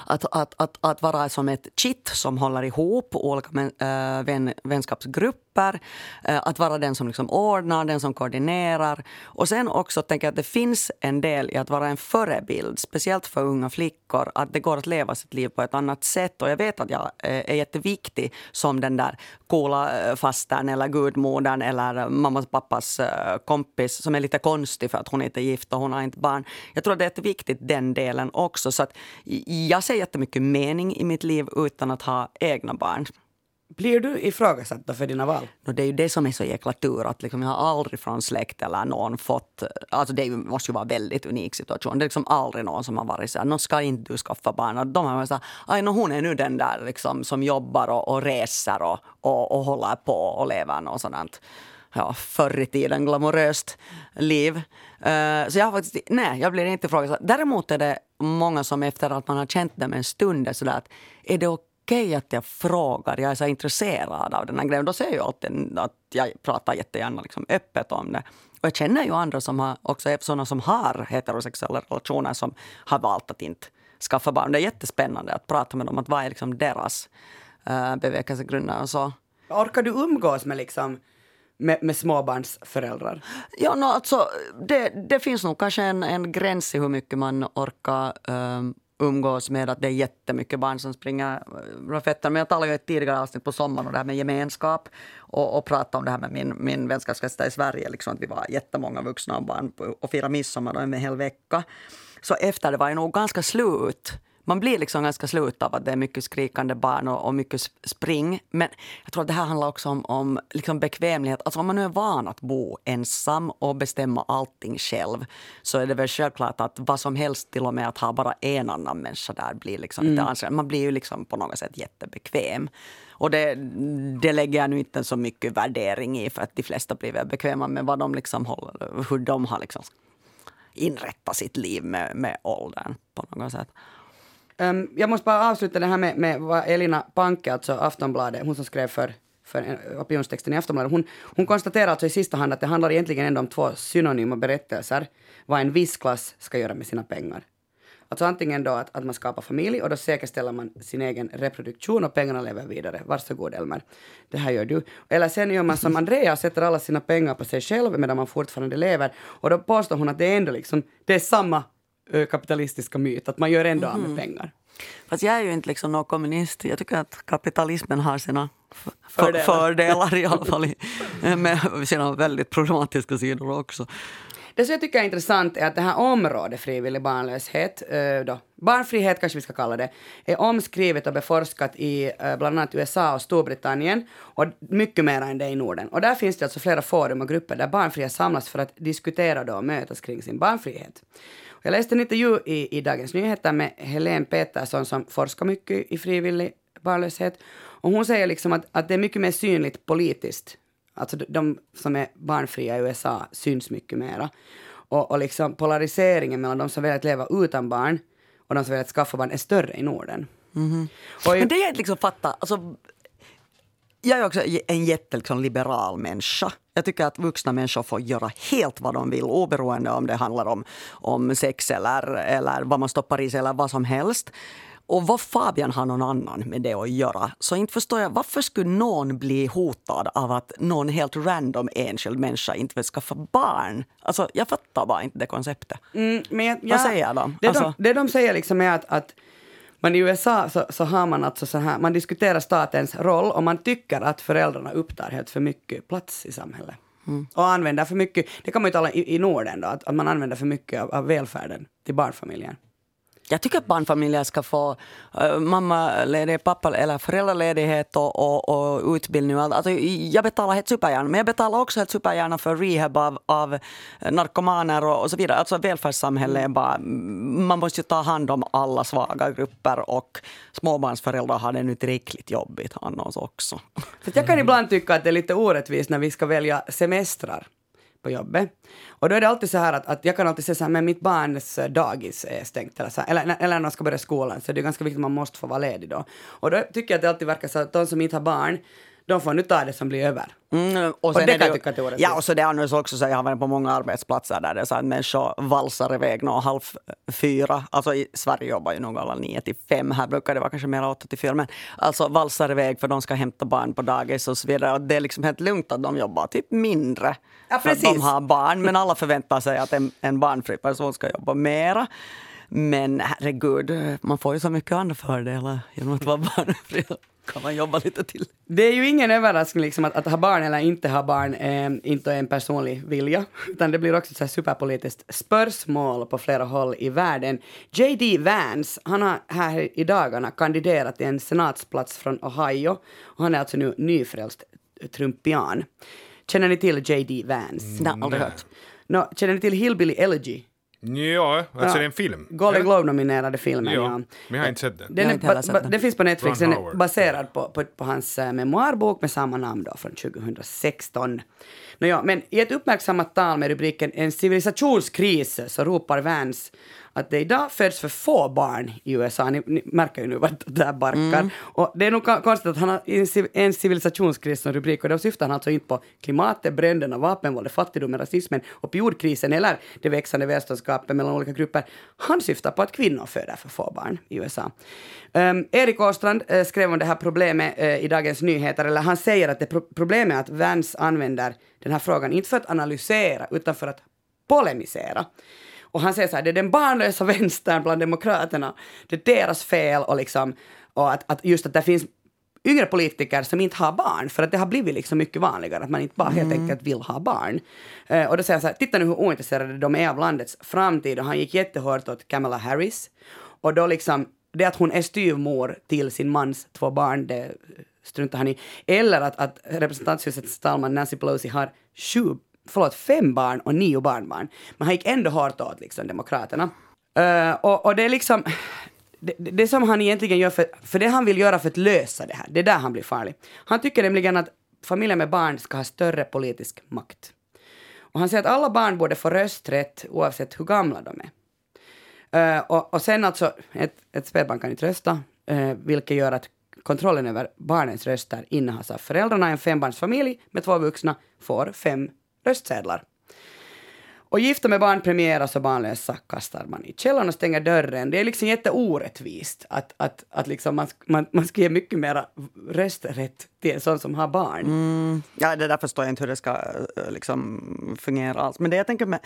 att, att, att, att vara som ett kitt som håller ihop olika äh, vän, vänskapsgrupper grupper. Eh, att vara den som liksom ordnar, den som koordinerar. Och sen också tänker jag att det finns en del i att vara en förebild, speciellt för unga flickor. Att det går att leva sitt liv på ett annat sätt. Och jag vet att jag eh, är jätteviktig som den där coola eh, fastern eller gudmodern eller mammas och pappas kompis som är lite konstig för att hon inte är gift och hon har inte barn. Jag tror att det är jätteviktigt den delen också. Så att jag ser jättemycket mening i mitt liv utan att ha egna barn. Blir du ifrågasatt för dina val? No, det är ju det som är så jäkla tur. Att liksom jag har aldrig från släkt eller någon fått... Alltså det måste ju vara en väldigt unik situation. Det är liksom aldrig någon som har varit så här, no, ska inte du skaffa barn? de har varit så här, no, hon är nu den där liksom, som jobbar och, och reser och, och, och håller på och lever något sådant ja, förr i tiden glamoröst liv. Uh, så jag har faktiskt, nej, jag blir inte ifrågasatt. Däremot är det många som efter att man har känt dem en stund är sådär att är det okej okay att jag frågar, jag är så intresserad av den här grejen. Då säger jag alltid att jag pratar jättegärna liksom öppet om det. Och jag känner ju andra som har, också sådana som har heterosexuella relationer som har valt att inte skaffa barn. Det är jättespännande att prata med dem, att vad är liksom deras uh, bevekelsegrunder och så. Orkar du umgås med liksom med, med småbarnsföräldrar? Ja, no, alltså, det, det finns nog kanske en, en gräns i hur mycket man orkar um, umgås med att det är jättemycket barn som springer eh, rafetter. Men jag talade ju i ett tidigare avsnitt på sommaren om det här med gemenskap och, och pratade om det här med min, min vänskapskrets i Sverige. Liksom, att vi var jättemånga vuxna och barn och firade midsommar en hel vecka. Så efter det var jag nog ganska slut man blir liksom ganska slut av att det är mycket skrikande barn och, och mycket spring. Men jag tror att det här handlar också om, om liksom bekvämlighet. Alltså om man nu är van att bo ensam och bestämma allting själv så är det väl självklart att vad som helst, till och med att ha bara en annan människa där blir liksom mm. lite ansträngande. Man blir ju liksom på något sätt jättebekväm. Och det, det lägger jag nu inte så mycket värdering i för att de flesta blir väl bekväma med vad de liksom håller, hur de har liksom inrättat sitt liv med, med åldern på något sätt. Um, jag måste bara avsluta det här med, med vad Elina Panke, alltså Aftonbladet, hon som skrev för, för opinionstexten i Aftonbladet, hon, hon konstaterar alltså i sista hand att det handlar egentligen ändå om två synonyma berättelser, vad en viss klass ska göra med sina pengar. Alltså antingen då att, att man skapar familj och då säkerställer man sin egen reproduktion och pengarna lever vidare. Varsågod Elmer, det här gör du. Eller sen gör man som Andrea, sätter alla sina pengar på sig själv medan man fortfarande lever. Och då påstår hon att det är ändå liksom, det är samma kapitalistiska myt, att man gör ändå av med mhm. pengar. Fast jag är ju inte liksom någon kommunist. Jag tycker att kapitalismen har sina fördelar, fördelar i alla fall, med sina väldigt problematiska sidor också. Det som jag tycker är intressant är att det här området frivillig barnlöshet, då, barnfrihet kanske vi ska kalla det, är omskrivet och beforskat i bland annat USA och Storbritannien och mycket mer än det i Norden. Och där finns det alltså flera forum och grupper där barnfria samlas för att diskutera då och mötas kring sin barnfrihet. Jag läste en intervju i, i Dagens Nyheter med Helene Petersson som forskar mycket i frivillig barnlöshet. Och hon säger liksom att, att det är mycket mer synligt politiskt. Alltså de som är barnfria i USA syns mycket mera. Och, och liksom polariseringen mellan de som väljer att leva utan barn och de som väljer att skaffa barn är större i Norden. Mm -hmm. Men det jag liksom fattar, alltså jag är också en jätteliberal liksom, människa. Jag tycker att vuxna människor får göra helt vad de vill oberoende om det handlar om, om sex eller, eller vad man stoppar i sig eller vad som helst. Och vad Fabian har någon annan med det att göra. Så inte förstår jag varför skulle någon bli hotad av att någon helt random enskild människa inte vill skaffa barn. Alltså jag fattar bara inte det konceptet. Mm, jag, vad säger de? Det, alltså, de, det de säger liksom är att, att men i USA så, så, har man alltså så här, man diskuterar statens roll och man tycker att föräldrarna upptar helt för mycket plats i samhället. Mm. Och använder för mycket, det kan man ju tala i, i Norden då, att, att man använder för mycket av, av välfärden till barnfamiljen. Jag tycker att barnfamiljer ska få äh, uh, mammaledighet, pappa eller föräldraledighet och, och, och utbildning. Alltså, jag betalar helt supergärna, men jag betalar också helt supergärna för rehab av, av narkomaner och, och så vidare. Alltså välfärdssamhället är bara... Man måste ju ta hand om alla svaga grupper och småbarnsföräldrar har det nu tillräckligt jobbigt annars också. Så jag kan ibland tycka att det är lite orättvist när vi ska välja semestrar på jobbet. Och då är det alltid så här att, att jag kan alltid säga så här, men mitt barns eh, dagis är stängt eller, så här, eller, eller när de ska börja skolan, så det är ganska viktigt att man måste få vara ledig då. Och då tycker jag att det alltid verkar så att de som inte har barn, de får nu ta det som blir över. Mm, och, och det kan jag tycka är. Ja, och så det är också så jag har varit på många arbetsplatser där det är så att människor valsar iväg nå halv fyra. Alltså i Sverige jobbar ju nog alla nio till fem. Här brukar det vara kanske mer åtta till fyra. Men alltså valsar iväg för de ska hämta barn på dagis och så vidare. Och det är liksom helt lugnt att de jobbar typ mindre. Ja. För att de har barn. Men alla förväntar sig att en, en barnfri person ska jobba mera. Men herregud, man får ju så mycket andra fördelar genom att vara barnfri kan man jobba lite till. Det är ju ingen överraskning liksom att, att ha barn eller inte ha barn eh, inte är en personlig vilja, utan det blir också ett superpolitiskt spörsmål på flera håll i världen. J.D. Vance, han har här i dagarna kandiderat till en senatsplats från Ohio och han är alltså nu nyfrälst trumpian. Känner ni till J.D. Vance? Mm, Nej, aldrig hört. No, känner ni till Hillbilly Elegy? Ja, alltså ja. det är en film. Golden Globe-nominerade filmen, ja. Men jag har inte sett den. Den, är, den finns på Netflix, den är baserad på, på, på, hans uh, memoarbok med samma namn då, från 2016. Nåja, men i ett uppmärksammat tal med rubriken En civilisationskris så ropar Vance att det idag föds för få barn i USA. Ni, ni märker ju nu vart det här barkar. Mm. Och det är nog konstigt att han har en civilisationskris som rubrik och då syftar han alltså inte på klimatet, bränderna, vapenvåldet, fattigdomen, rasismen, opioidkrisen eller det växande välståndsgapet mellan olika grupper. Han syftar på att kvinnor föder för få barn i USA. Um, Erik Åstrand uh, skrev om det här problemet uh, i Dagens Nyheter, eller han säger att det pro problemet är att Vance använder den här frågan inte för att analysera utan för att polemisera. Och han säger så här, det är den barnlösa vänstern bland demokraterna, det är deras fel och liksom, och att, att just att det finns yngre politiker som inte har barn, för att det har blivit liksom mycket vanligare att man inte bara helt mm. enkelt vill ha barn. Uh, och då säger han så här, titta nu hur ointresserade de är av landets framtid och han gick jättehårt åt Kamala Harris. Och då liksom det att hon är styvmor till sin mans två barn, det struntar han i. Eller att, att representanthusets talman Nancy Pelosi har sju, förlåt, fem barn och nio barnbarn. Men han gick ändå hårt åt liksom, Demokraterna. Uh, och, och det är liksom... Det, det, som han egentligen gör, för, för det han vill göra för att lösa det här, det är där han blir farlig. Han tycker nämligen att familjer med barn ska ha större politisk makt. Och han säger att alla barn borde få rösträtt oavsett hur gamla de är. Uh, och, och sen alltså, ett, ett spädbarn kan inte rösta, uh, eh, vilket gör att kontrollen över barnens röster innehas av föräldrarna. En fembarnsfamilj med två vuxna får fem röstsedlar. Och gifta med barn premieras och barnlösa kastar man i källaren och stänger dörren. Det är liksom jätteorättvist att, att, att liksom man, man, man ska ge mycket mer rösträtt till en sån som har barn. Mm. Ja, det där förstår jag inte hur det ska eh, liksom, fungera alls. Men det jag tänker med,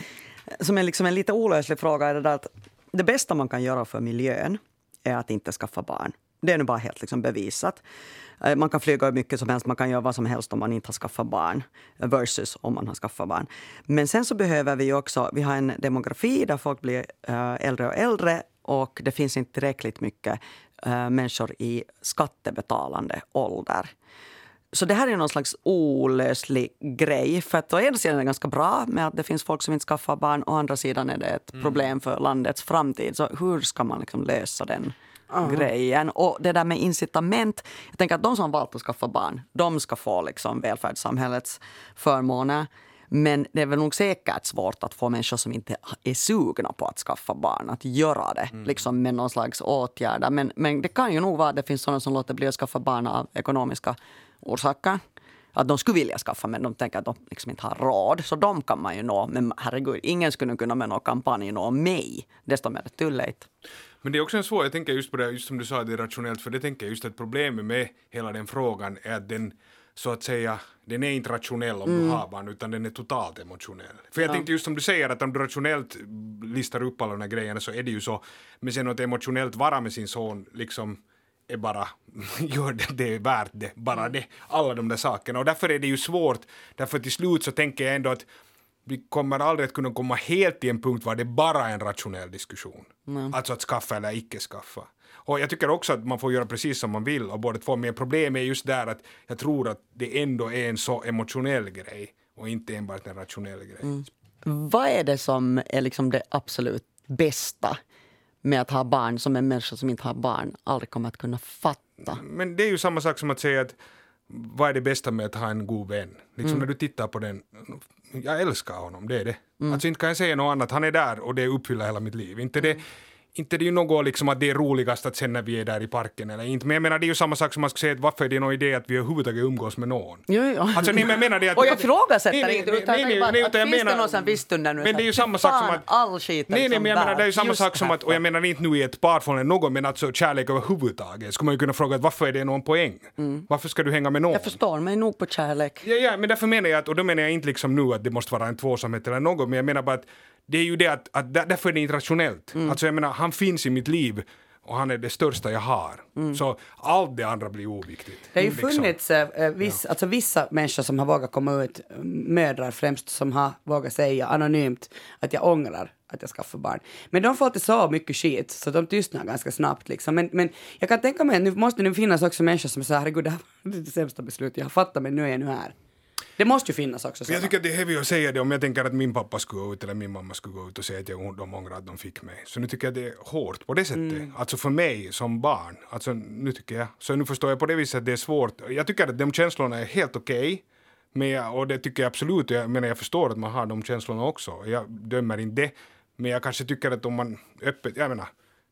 som är liksom en lite olöslig fråga är det där att det bästa man kan göra för miljön är att inte skaffa barn. Det är nu bara helt liksom bevisat. Eh, man kan flyga hur mycket som helst, man kan göra vad som helst om man inte har skaffat barn versus om man har skaffat barn. Men sen så behöver vi också, vi har en demografi där folk blir eh, äldre och äldre och det finns inte tillräckligt mycket människor i skattebetalande ålder. Så det här är någon slags olöslig grej. För att å ena sidan är det ganska bra med att det finns folk som inte skaffar barn. Å andra sidan är det ett mm. problem för landets framtid. Så hur ska man liksom lösa den uh-huh. grejen? Och det där med incitament. Jag tänker att de som valt att skaffa barn, de ska få liksom välfärdssamhällets förmåner. Men det är väl nog säkert svårt att få människor som inte är sugna på att skaffa barn att göra det mm. liksom med någon slags åtgärder. Men, men det kan ju nog vara att det finns sådana som låter bli att skaffa barn av ekonomiska orsaker. Att de skulle vilja skaffa men de tänker att de liksom inte har råd. Så de kan man ju nå. Men herregud, ingen skulle kunna med någon kampanj nå mig. Desto mer late. Men det är också en svår, jag tänker just på det, just som du sa, det är rationellt, för det tänker jag just att problemet med hela den frågan är att den så att säga, den är inte rationell om mm. du har barn utan den är totalt emotionell. För jag ja. tänkte just som du säger att om du rationellt listar upp alla de här grejerna så är det ju så, men sen att emotionellt vara med sin son liksom är bara, gör det, det är värt det, bara mm. det, alla de där sakerna. Och därför är det ju svårt, därför till slut så tänker jag ändå att vi kommer aldrig att kunna komma helt till en punkt var det bara är en rationell diskussion. Mm. Alltså att skaffa eller icke skaffa. Och jag tycker också att man får göra precis som man vill och båda två, men problemet är just där att jag tror att det ändå är en så emotionell grej och inte enbart en rationell grej. Mm. Vad är det som är liksom det absolut bästa med att ha barn som en människa som inte har barn aldrig kommer att kunna fatta? Men det är ju samma sak som att säga att vad är det bästa med att ha en god vän? Liksom mm. när du tittar på den, jag älskar honom, det är det. Mm. Alltså inte kan jag säga något annat, han är där och det uppfyller hela mitt liv. Inte det, inte det är ju något liksom att det är roligast att sen när vi är där i parken eller inte. Men jag menar det är ju samma sak som man ska säga att varför är det någon idé att vi överhuvudtaget umgås med någon? Jo, jo. Alltså nej, men jag menar det att... Och jag ifrågasätter inte utan nej, nej, nej, nej, utan finns det någon visst under nu? Men det är ju samma sak som att... all skit Nej, nej, men jag menar det är ju samma sak som att, och jag menar inte nu i ett parförhållande någon, men alltså kärlek överhuvudtaget. Skulle man ju kunna fråga att varför är det någon poäng? Mm. Varför ska du hänga med någon? Jag förstår mig nog på kärlek. Ja, ja, men därför menar jag att, och då menar jag inte liksom nu att det måste vara en tvåsamhet eller något, men jag menar bara att det är ju det att, att därför är det inte rationellt. Mm. Alltså jag menar, han finns i mitt liv och han är det största jag har. Mm. Så allt det andra blir oviktigt. Det har ju funnits äh, viss, ja. alltså vissa människor som har vågat komma ut, mödrar främst, som har vågat säga anonymt att jag ångrar att jag skaffade barn. Men de får alltid så mycket skit så de tystnar ganska snabbt. Liksom. Men, men jag kan tänka mig nu måste det finnas också människor som säger herregud det här var det sämsta beslutet jag har fattat men nu är jag nu här. Det måste ju finnas också sådana. Jag tycker att det är heavy att säga det om jag tänker att min pappa skulle gå ut eller min mamma skulle gå ut och säga att jag, de ångrar att de fick mig. Så nu tycker jag det är hårt på det sättet. Mm. Alltså för mig som barn. Alltså nu tycker jag. Så nu förstår jag på det viset att det är svårt. Jag tycker att de känslorna är helt okej. Okay. Men jag, och det tycker jag absolut, jag menar jag förstår att man har de känslorna också. Jag dömer inte det. Men jag kanske tycker att om man öppet, jag menar,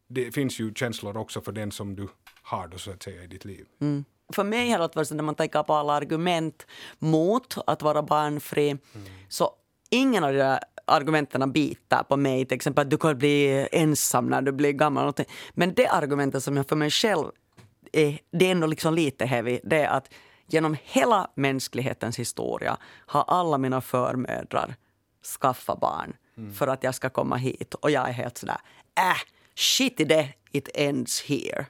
det finns ju känslor också för den som du har då så att säga i ditt liv. Mm för mig har det varit så när man tänker på alla argument mot att vara barnfri, mm. så ingen av de där argumenten biter på mig. Till exempel att du kan bli ensam när du blir gammal. Men det argumentet som jag för mig själv är, det är ändå liksom lite heavy, det är att genom hela mänsklighetens historia har alla mina förmödrar skaffat barn mm. för att jag ska komma hit. Och jag är helt sådär, äh, shit i det, it ends here.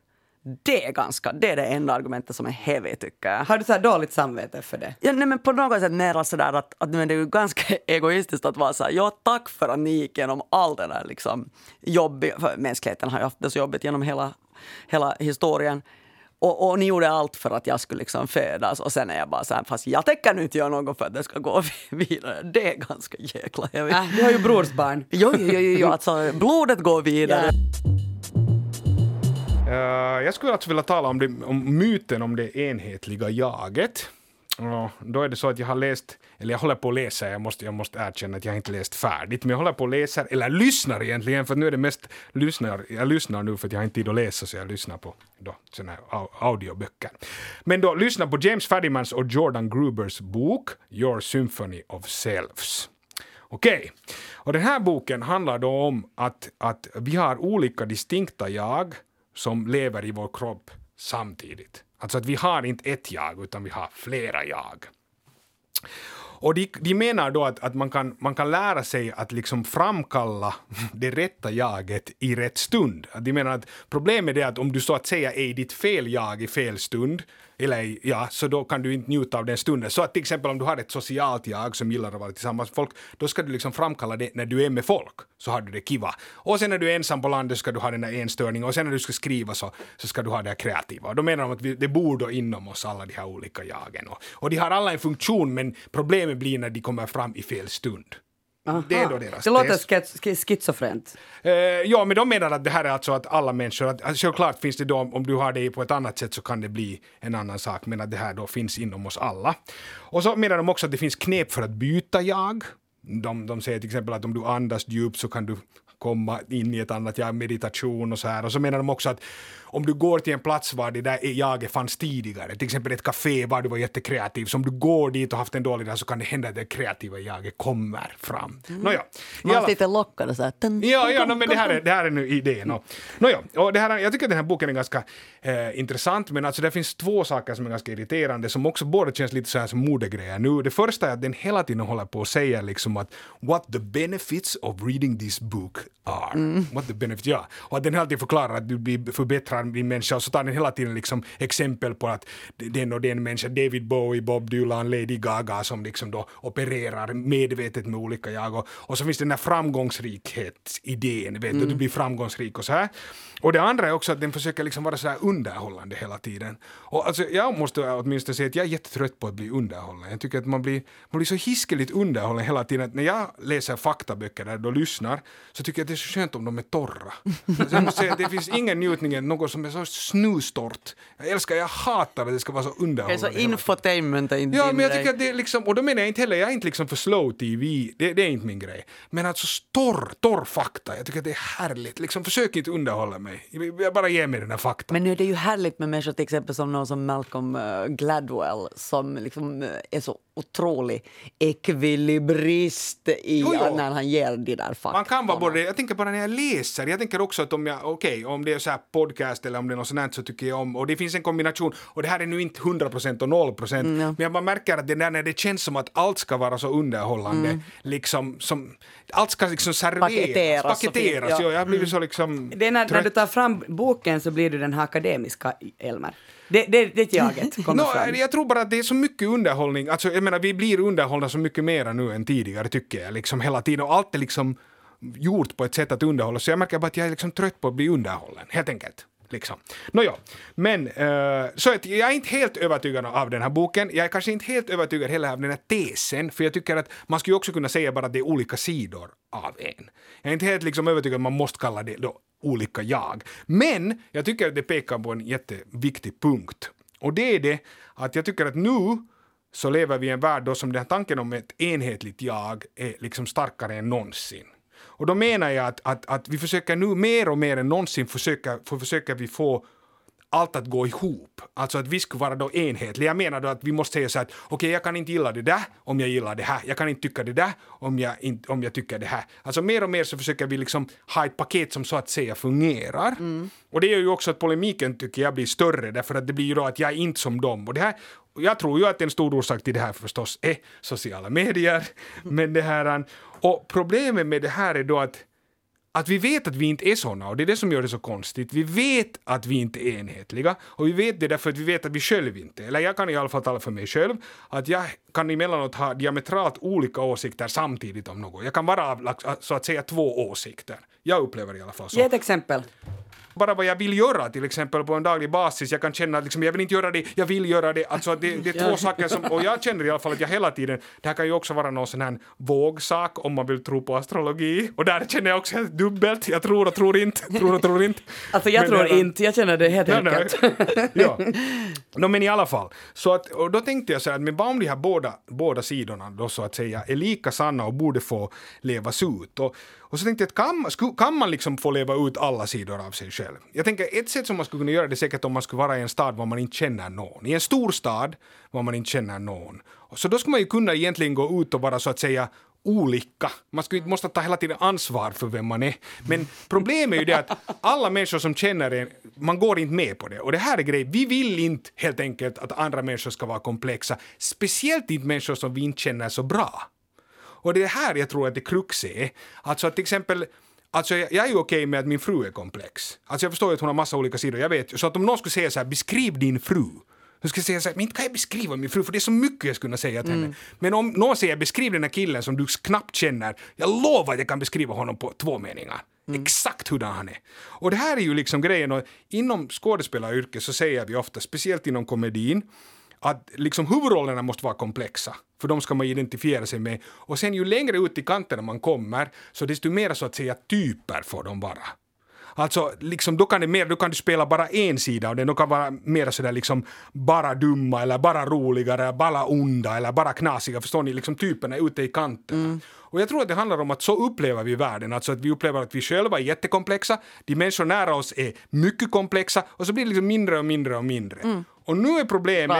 Det är, ganska, det är det enda argumentet som är heavy tycker jag. Har du så här dåligt samvete för det? Ja, nej, men på något sätt mer sådär att, att men det är ju ganska egoistiskt att vara så här, ja tack för att ni gick igenom all den där liksom jobbiga, för mänskligheten har ju haft det så jobbigt genom hela hela historien. Och, och ni gjorde allt för att jag skulle liksom födas och sen är jag bara så här, fast jag tänker nu inte göra något för att det ska gå vidare. Det är ganska jäkla... Jag vet. Äh, du har ju brorsbarn. Jo, jo, jo, jo, alltså blodet går vidare. Uh, jag skulle alltså vilja tala om, det, om myten om det enhetliga jaget. Och då är det så att jag har läst, eller jag håller på att läsa, jag måste, jag måste erkänna att jag inte läst färdigt, men jag håller på att läsa, eller lyssnar egentligen, för nu är det mest lyssnar, jag lyssnar nu för att jag har inte tid att läsa så jag lyssnar på då, såna här audioböcker. Men då lyssna på James Fadimans och Jordan Grubers bok Your Symphony of Selves. Okej, okay. och den här boken handlar då om att, att vi har olika distinkta jag som lever i vår kropp samtidigt. Alltså att vi har inte ett jag, utan vi har flera jag. Och de, de menar då att, att man, kan, man kan lära sig att liksom framkalla det rätta jaget i rätt stund. De menar att problemet är att om du så att säga är i ditt fel jag i fel stund, eller ja, så då kan du inte njuta av den stunden. Så att till exempel om du har ett socialt jag som gillar att vara tillsammans med folk, då ska du liksom framkalla det när du är med folk, så har du det kiva. Och sen när du är ensam på landet ska du ha den där enstörningen och sen när du ska skriva så, så ska du ha det här kreativa. Och då menar de att vi, det bor då inom oss alla de här olika jagen. Och, och de har alla en funktion men problemet blir när de kommer fram i fel stund. Aha. Det är då deras Det låter schizofrent. Eh, ja, men de menar att det här är alltså att alla människor, att, alltså, självklart finns det då, om du har det på ett annat sätt så kan det bli en annan sak, men att det här då finns inom oss alla. Och så menar de också att det finns knep för att byta jag. De, de säger till exempel att om du andas djupt så kan du komma in i ett annat jag, meditation och så här. Och så menar de också att om du går till en plats var det där jaget fanns tidigare, till exempel ett café var du var jättekreativ, så om du går dit och haft en dålig dag så kan det hända att det kreativa jaget kommer fram. Mm. Nåja. Man är lite lockad så här. Ja, ja no, men det här är, det här är nu idén. No. Nåja, och det här, jag tycker att den här boken är ganska eh, intressant, men alltså det finns två saker som är ganska irriterande, som också båda känns lite så här som modegrejer nu. Det första är att den hela tiden håller på att säga liksom att what the benefits of reading this book are. Mm. What the benefits, ja. Och att den hela tiden förklarar att du blir förbättrad din människa och så tar den hela tiden liksom exempel på att den och den människan, David Bowie, Bob Dylan, Lady Gaga som liksom då opererar medvetet med olika jag och, och så finns den här framgångsrikhetsidén, vet mm. du, du blir framgångsrik och så här. Och det andra är också att den försöker liksom vara så här underhållande hela tiden. Och alltså, jag måste åtminstone säga att jag är jättetrött på att bli underhållen. Jag tycker att man blir, man blir så hiskeligt underhållen hela tiden att när jag läser faktaböcker där du lyssnar så tycker jag att det är så skönt om de är torra. Så jag måste säga att det finns ingen njutning än något som är så snustort. Jag älskar, jag hatar att det ska vara så underhållande. Det är så infotainment är inte Ja, men jag tycker att det är liksom, och då menar jag inte heller, jag är inte liksom för slow TV, det, det är inte min grej. Men alltså torr, torr fakta, jag tycker att det är härligt. Liksom, försök inte underhålla mig. Jag bara ger mig den här fakta. Men nu är det ju härligt med människor till exempel som någon som Malcolm eh, Gladwell som liksom eh, är så otrolig ekvilibrist i jo, jo. när han ger de där faktorna. Man kan vara både, jag tänker bara när jag läser, jag tänker också att om jag, okej, okay, om det är så här podcast eller om det är något sånt så tycker jag om, och det finns en kombination, och det här är nu inte 100% och 0%, mm, ja. men jag bara märker att det där när det känns som att allt ska vara så underhållande, mm. liksom som, allt ska liksom serveras, paketeras, paketeras ja. jag har blivit mm. så liksom Det är när, när, du tar fram boken så blir du den här akademiska Elmer. Det, det, det jaget kommer no, fram. Jag tror bara att det är så mycket underhållning. Alltså, jag menar, vi blir underhållna så mycket mer nu än tidigare tycker jag. Liksom hela tiden. Och allt är liksom gjort på ett sätt att underhålla. Så jag märker bara att jag är liksom trött på att bli underhållen, helt enkelt. Liksom. Nåja, men uh, så att jag är inte helt övertygad av den här boken. Jag är kanske inte helt övertygad heller av den här tesen, för jag tycker att man skulle också kunna säga bara att det är olika sidor av en. Jag är inte helt liksom övertygad att man måste kalla det då olika jag. Men jag tycker att det pekar på en jätteviktig punkt. Och det är det att jag tycker att nu så lever vi i en värld då som den här tanken om ett enhetligt jag är liksom starkare än någonsin. Och då menar jag att, att, att vi försöker nu mer och mer än någonsin försöka, för försöker vi få allt att gå ihop. Alltså att vi skulle vara då enhetliga. Jag menar då att vi måste säga så att okej, okay, jag kan inte gilla det där om jag gillar det här. Jag kan inte tycka det där om jag, inte, om jag tycker det här. Alltså mer och mer så försöker vi liksom ha ett paket som så att säga fungerar. Mm. Och det gör ju också att polemiken tycker jag blir större därför att det blir ju då att jag är inte som dem. Och det här, jag tror ju att en stor orsak till det här förstås är sociala medier. Men det här, och problemet med det här är då att att vi vet att vi inte är såna och det är det som gör det så konstigt. Vi vet att vi inte är enhetliga och vi vet det därför att vi vet att vi själva inte Eller jag kan i alla fall tala för mig själv att jag kan emellanåt ha diametralt olika åsikter samtidigt om något. Jag kan vara så att säga två åsikter. Jag upplever det i alla fall så. Ge ett exempel bara vad jag vill göra till exempel på en daglig basis. Jag kan känna att liksom, jag vill inte göra det, jag vill göra det. Alltså det, det är två saker som, och jag känner i alla fall att jag hela tiden, det här kan ju också vara någon sån här vågsak om man vill tro på astrologi. Och där känner jag också helt dubbelt, jag tror och tror inte, tror och tror inte. Alltså jag Men tror det- inte, jag känner det helt Nej, nej. enkelt. ja. no, men i alla fall. Så att, och då tänkte jag så här, att men vad om de här båda, båda sidorna då så att säga är lika sanna och borde få levas ut? Och, och så tänkte jag att kan, sku- kan man liksom få leva ut alla sidor av sig själv? Jag tänker ett sätt som man skulle kunna göra det är säkert om man skulle vara i en stad var man inte känner någon. I en stor stad var man inte känner någon. Så då skulle man ju kunna egentligen gå ut och vara så att säga olika. Man skulle inte måste ta hela tiden ansvar för vem man är. Men problemet är ju det att alla människor som känner en, man går inte med på det. Och det här är grejen, vi vill inte helt enkelt att andra människor ska vara komplexa. Speciellt inte människor som vi inte känner så bra. Och det är här jag tror att det kruxet är. Alltså att till exempel Alltså jag, jag är ju okej med att min fru är komplex. Alltså jag förstår att hon har massa olika sidor, jag vet. Så att om någon skulle säga så här, beskriv din fru. Då skulle jag säga så här, men inte kan jag beskriva min fru för det är så mycket jag skulle kunna säga till henne. Men om någon säger beskriv den här killen som du knappt känner, jag lovar att jag kan beskriva honom på två meningar. Exakt hurdan han är. Och det här är ju liksom grejen, och inom skådespelaryrket så säger vi ofta, speciellt inom komedin, att liksom huvudrollerna måste vara komplexa, för de ska man identifiera sig med. Och sen ju längre ut i kanterna man kommer, så desto mer så att säga typer får de vara. Alltså, liksom, då, kan det mer, då kan du spela bara en sida och den kan vara mer sådär liksom bara dumma eller bara roligare, bara onda eller bara knasiga. Förstår ni? Liksom typerna ute i kanterna. Och jag tror att det handlar om att så upplever vi världen, alltså att vi upplever att vi själva är jättekomplexa, de människor nära oss är mycket komplexa och så blir det liksom mindre och mindre och mindre. Och nu är problemet...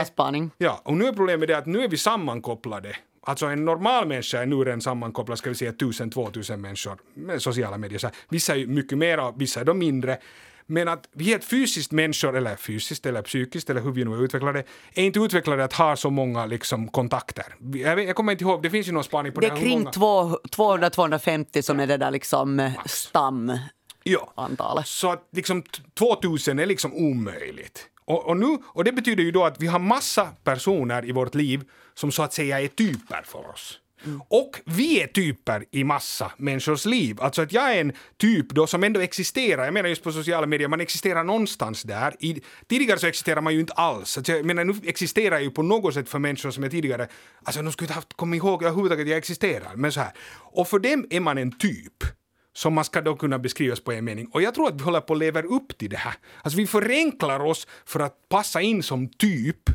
Ja, och nu är problemet det att nu är vi sammankopplade. Alltså en normal människa är nu redan sammankopplad, ska vi säga tusen, två tusen människor med sociala medier. Så vissa är mycket mer, vissa är då mindre. Men att vi helt fysiskt människor, eller fysiskt eller psykiskt eller hur vi nu är utvecklade, är inte utvecklade att ha så många liksom, kontakter. Jag, vet, jag kommer inte ihåg, det finns ju någon spaning på Det det. är kring många- två- 200-250 som är det där liksom eh, stamantalet. Ja. Så att liksom t- 2000 är liksom omöjligt. Och, och, nu, och det betyder ju då att vi har massa personer i vårt liv som så att säga är typer för oss. Och vi är typer i massa människors liv. Alltså att jag är en typ då som ändå existerar. Jag menar just på sociala medier, man existerar någonstans där. I, tidigare så existerar man ju inte alls. Alltså jag menar nu existerar jag ju på något sätt för människor som jag tidigare... Alltså de skulle inte haft kommit ihåg överhuvudtaget att jag existerar. Men så här. Och för dem är man en typ som man ska då kunna beskrivas på en mening. Och jag tror att vi håller på att leva upp till det här. Alltså vi förenklar oss för att passa in som typ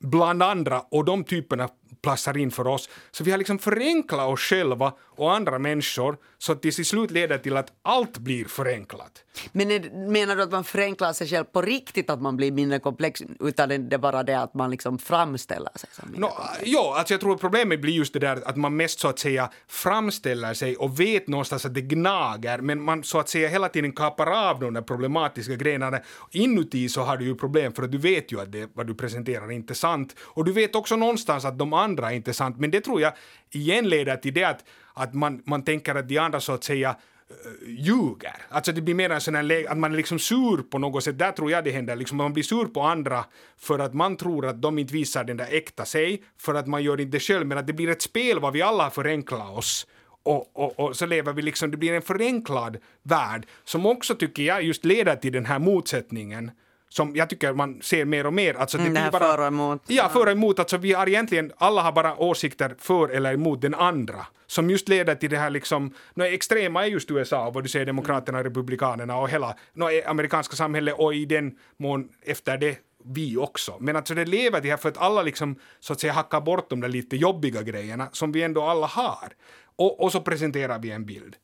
bland andra och de typerna passar in för oss. Så vi har liksom förenklat oss själva och andra människor så att det till slut leder till att allt blir förenklat. Men är, menar du att man förenklar sig själv på riktigt, att man blir mindre komplex, utan det är bara det att man liksom framställer sig som mindre No, komplex? ja, alltså jag tror att problemet blir just det där att man mest så att säga framställer sig och vet någonstans att det gnager men man så att säga hela tiden kapar av de där problematiska grejerna. Inuti så har du ju problem för att du vet ju att det vad du presenterar är inte sant och du vet också någonstans att de andra andra är intressant. men det tror jag igen leder till det att, att man, man tänker att de andra så att säga eh, ljuger. Alltså det blir mer en sån här att man är liksom sur på något sätt. Där tror jag det händer. Liksom man blir sur på andra för att man tror att de inte visar den där äkta sig, för att man gör inte det själv. Men att det blir ett spel vad vi alla har förenklat oss. Och, och, och så lever vi liksom, det blir en förenklad värld som också tycker jag just leder till den här motsättningen som jag tycker man ser mer och mer. Alltså Mm, det blir bara, för och emot. Ja, för och emot. Alltså vi har egentligen, alla har bara åsikter för eller emot den andra. Som just leder till det här liksom, no, extrema är just USA och vad du säger demokraterna, republikanerna och hela no, amerikanska samhället och i den mån efter det vi också. Men alltså det lever det här för att alla liksom så att säga hackar bort de där lite jobbiga grejerna som vi ändå alla har. Och, och så presenterar vi en bild.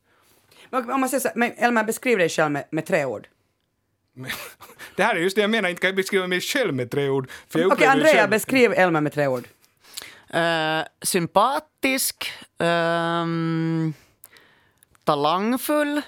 Om man säger så, men Elmer, beskriv dig själv med, med tre ord. Det här är just det jag menar, inte kan jag beskriva mig själv med tre ord. Okej, ju Andrea, själv- beskriv Elmer med tre ord. Eh, sympatisk, ehm, talangfull,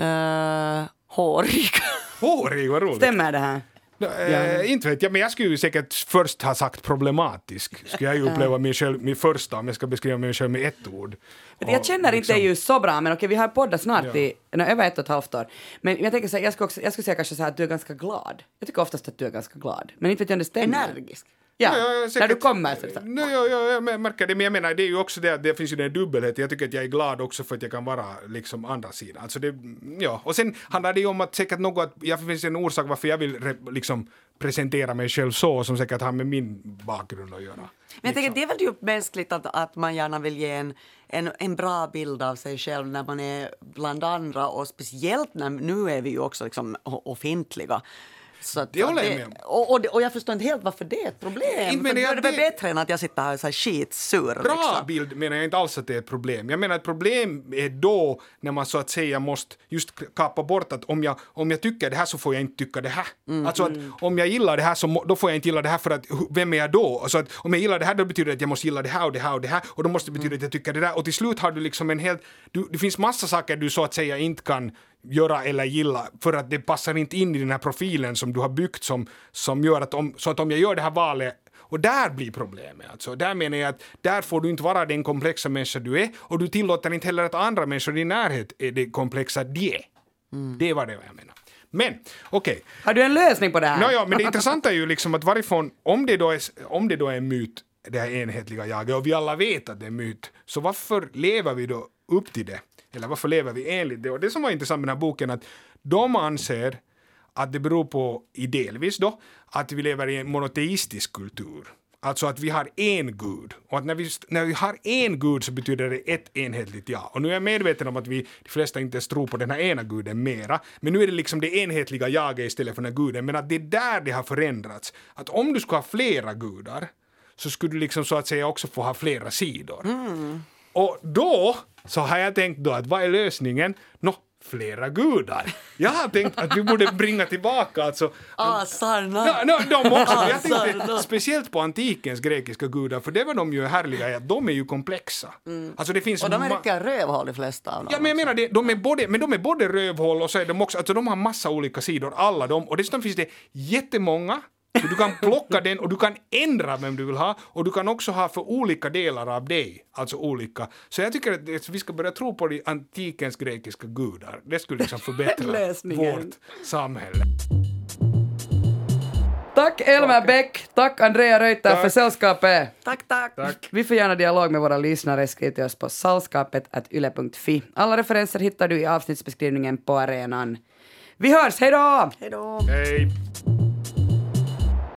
uh, hårig. Hårig, vad roligt. Stämmer det här? No, eh, inte vet jag, men jag skulle ju säkert först ha sagt problematisk. Skulle jag ju uppleva mig själv, min första, om jag ska beskriva mig själv med ett ord. Du, Jag Och känner inte liksom- ju så bra, men okej, vi har poddat snart Ja. i no, över ett och ett halvt år. Men jag tänker så här, jag skulle, också, jag skulle säga kanske så här att du är ganska glad. Jag tycker oftast att du är ganska glad. Men inte vet jag om det stämmer. Energisk. Ja, Ja, ja, ja, när säkert. du kommer. Så. No, ja, ja, jag märker det, men jag menar det är ju också det att det finns ju den dubbelheten. Jag tycker att jag är glad också för att jag kan vara liksom andra sidan. Alltså det, ja. Och sen handlar det ju om att säkert något, att jag finns en orsak varför jag vill re, liksom presentera mig själv så, som säkert har med min bakgrund att göra. Men jag tänker, Liksom. det är väl typ mänskligt att, att man gärna vill ge en, en, en bra bild av sig själv när man är bland andra och speciellt när nu är vi ju också liksom offentliga. Så att, Det håller jag med om. Och, och, och jag förstår inte helt varför det är ett problem. Inte menar jag är det väl det- bättre än att jag sitter här och här skitsur. Bra liksom. bild menar jag inte alls att det är ett problem. Jag menar ett problem är då när man så att säga måste just kapa bort att om jag, om jag tycker det här så får jag inte tycka det här. Alltså att om jag gillar det här så då får jag inte gilla det här för att vem är jag då? Alltså att om jag gillar det här då betyder det att jag måste gilla det här och det här och det här och då måste det betyda att jag tycker det där och till slut har du liksom en helt, du, det finns massa saker du så att säga inte kan göra eller gilla för att det passar inte in i den här profilen som du har byggt som, som gör att om, så att om jag gör det här valet och där blir problemet. Alltså. Där menar jag att där får du inte vara den komplexa människa du är och du tillåter inte heller att andra människor i din närhet är det komplexa de är. Det var det jag menar. Men okej, Har du en lösning på det här? Nå, ja, men det intressanta är ju liksom att varifrån, om det då är, om det då är en myt, det här enhetliga jaget, och vi alla vet att det är en myt, så varför lever vi då upp till det? Eller varför lever vi enligt det? Och det som var intressant med den här boken att de anser att det beror på, i delvis då, att vi lever i en monoteistisk kultur. Alltså att vi har en gud. Och att när vi, när vi har en gud så betyder det ett enhetligt ja. Och nu är jag medveten om att vi, de flesta inte ens tror på den här ena guden mera. Men nu är det liksom det enhetliga jaget istället för den här guden. Men att det är där det har förändrats. Att om du ska ha flera gudar så skulle du liksom så att säga också få ha flera sidor. Mm. Och då så har jag tänkt då att vad är lösningen? Nå, flera gudar. Jag har tänkt att vi borde bringa tillbaka alltså Asarna! No, no, de också. Jag tänkte speciellt på antikens grekiska gudar, för det var de ju härliga i att de är ju komplexa. Alltså det finns Och de är riktiga rövhål de flesta av dem. Ja, men jag menar det, de är både, men de är både rövhål och så är de också, alltså de har massa olika sidor, alla de, och dessutom finns det jättemånga, så du kan plocka den och du kan ändra vem du vill ha och du kan också ha för olika delar av dig, alltså olika. Så jag tycker att vi ska börja tro på de antikens grekiska gudar. Det skulle liksom förbättra vårt samhälle. Tack Elmer Bäck, tack Andrea Reuter Tack. för sällskapet. Tack, tack! Tack. Vi får gärna dialog med våra lyssnare. Skriv till oss på sällskapet.yle.fi. Alla referenser hittar du i avsnittsbeskrivningen på arenan. Vi hörs, hej då! Hej då! Hej!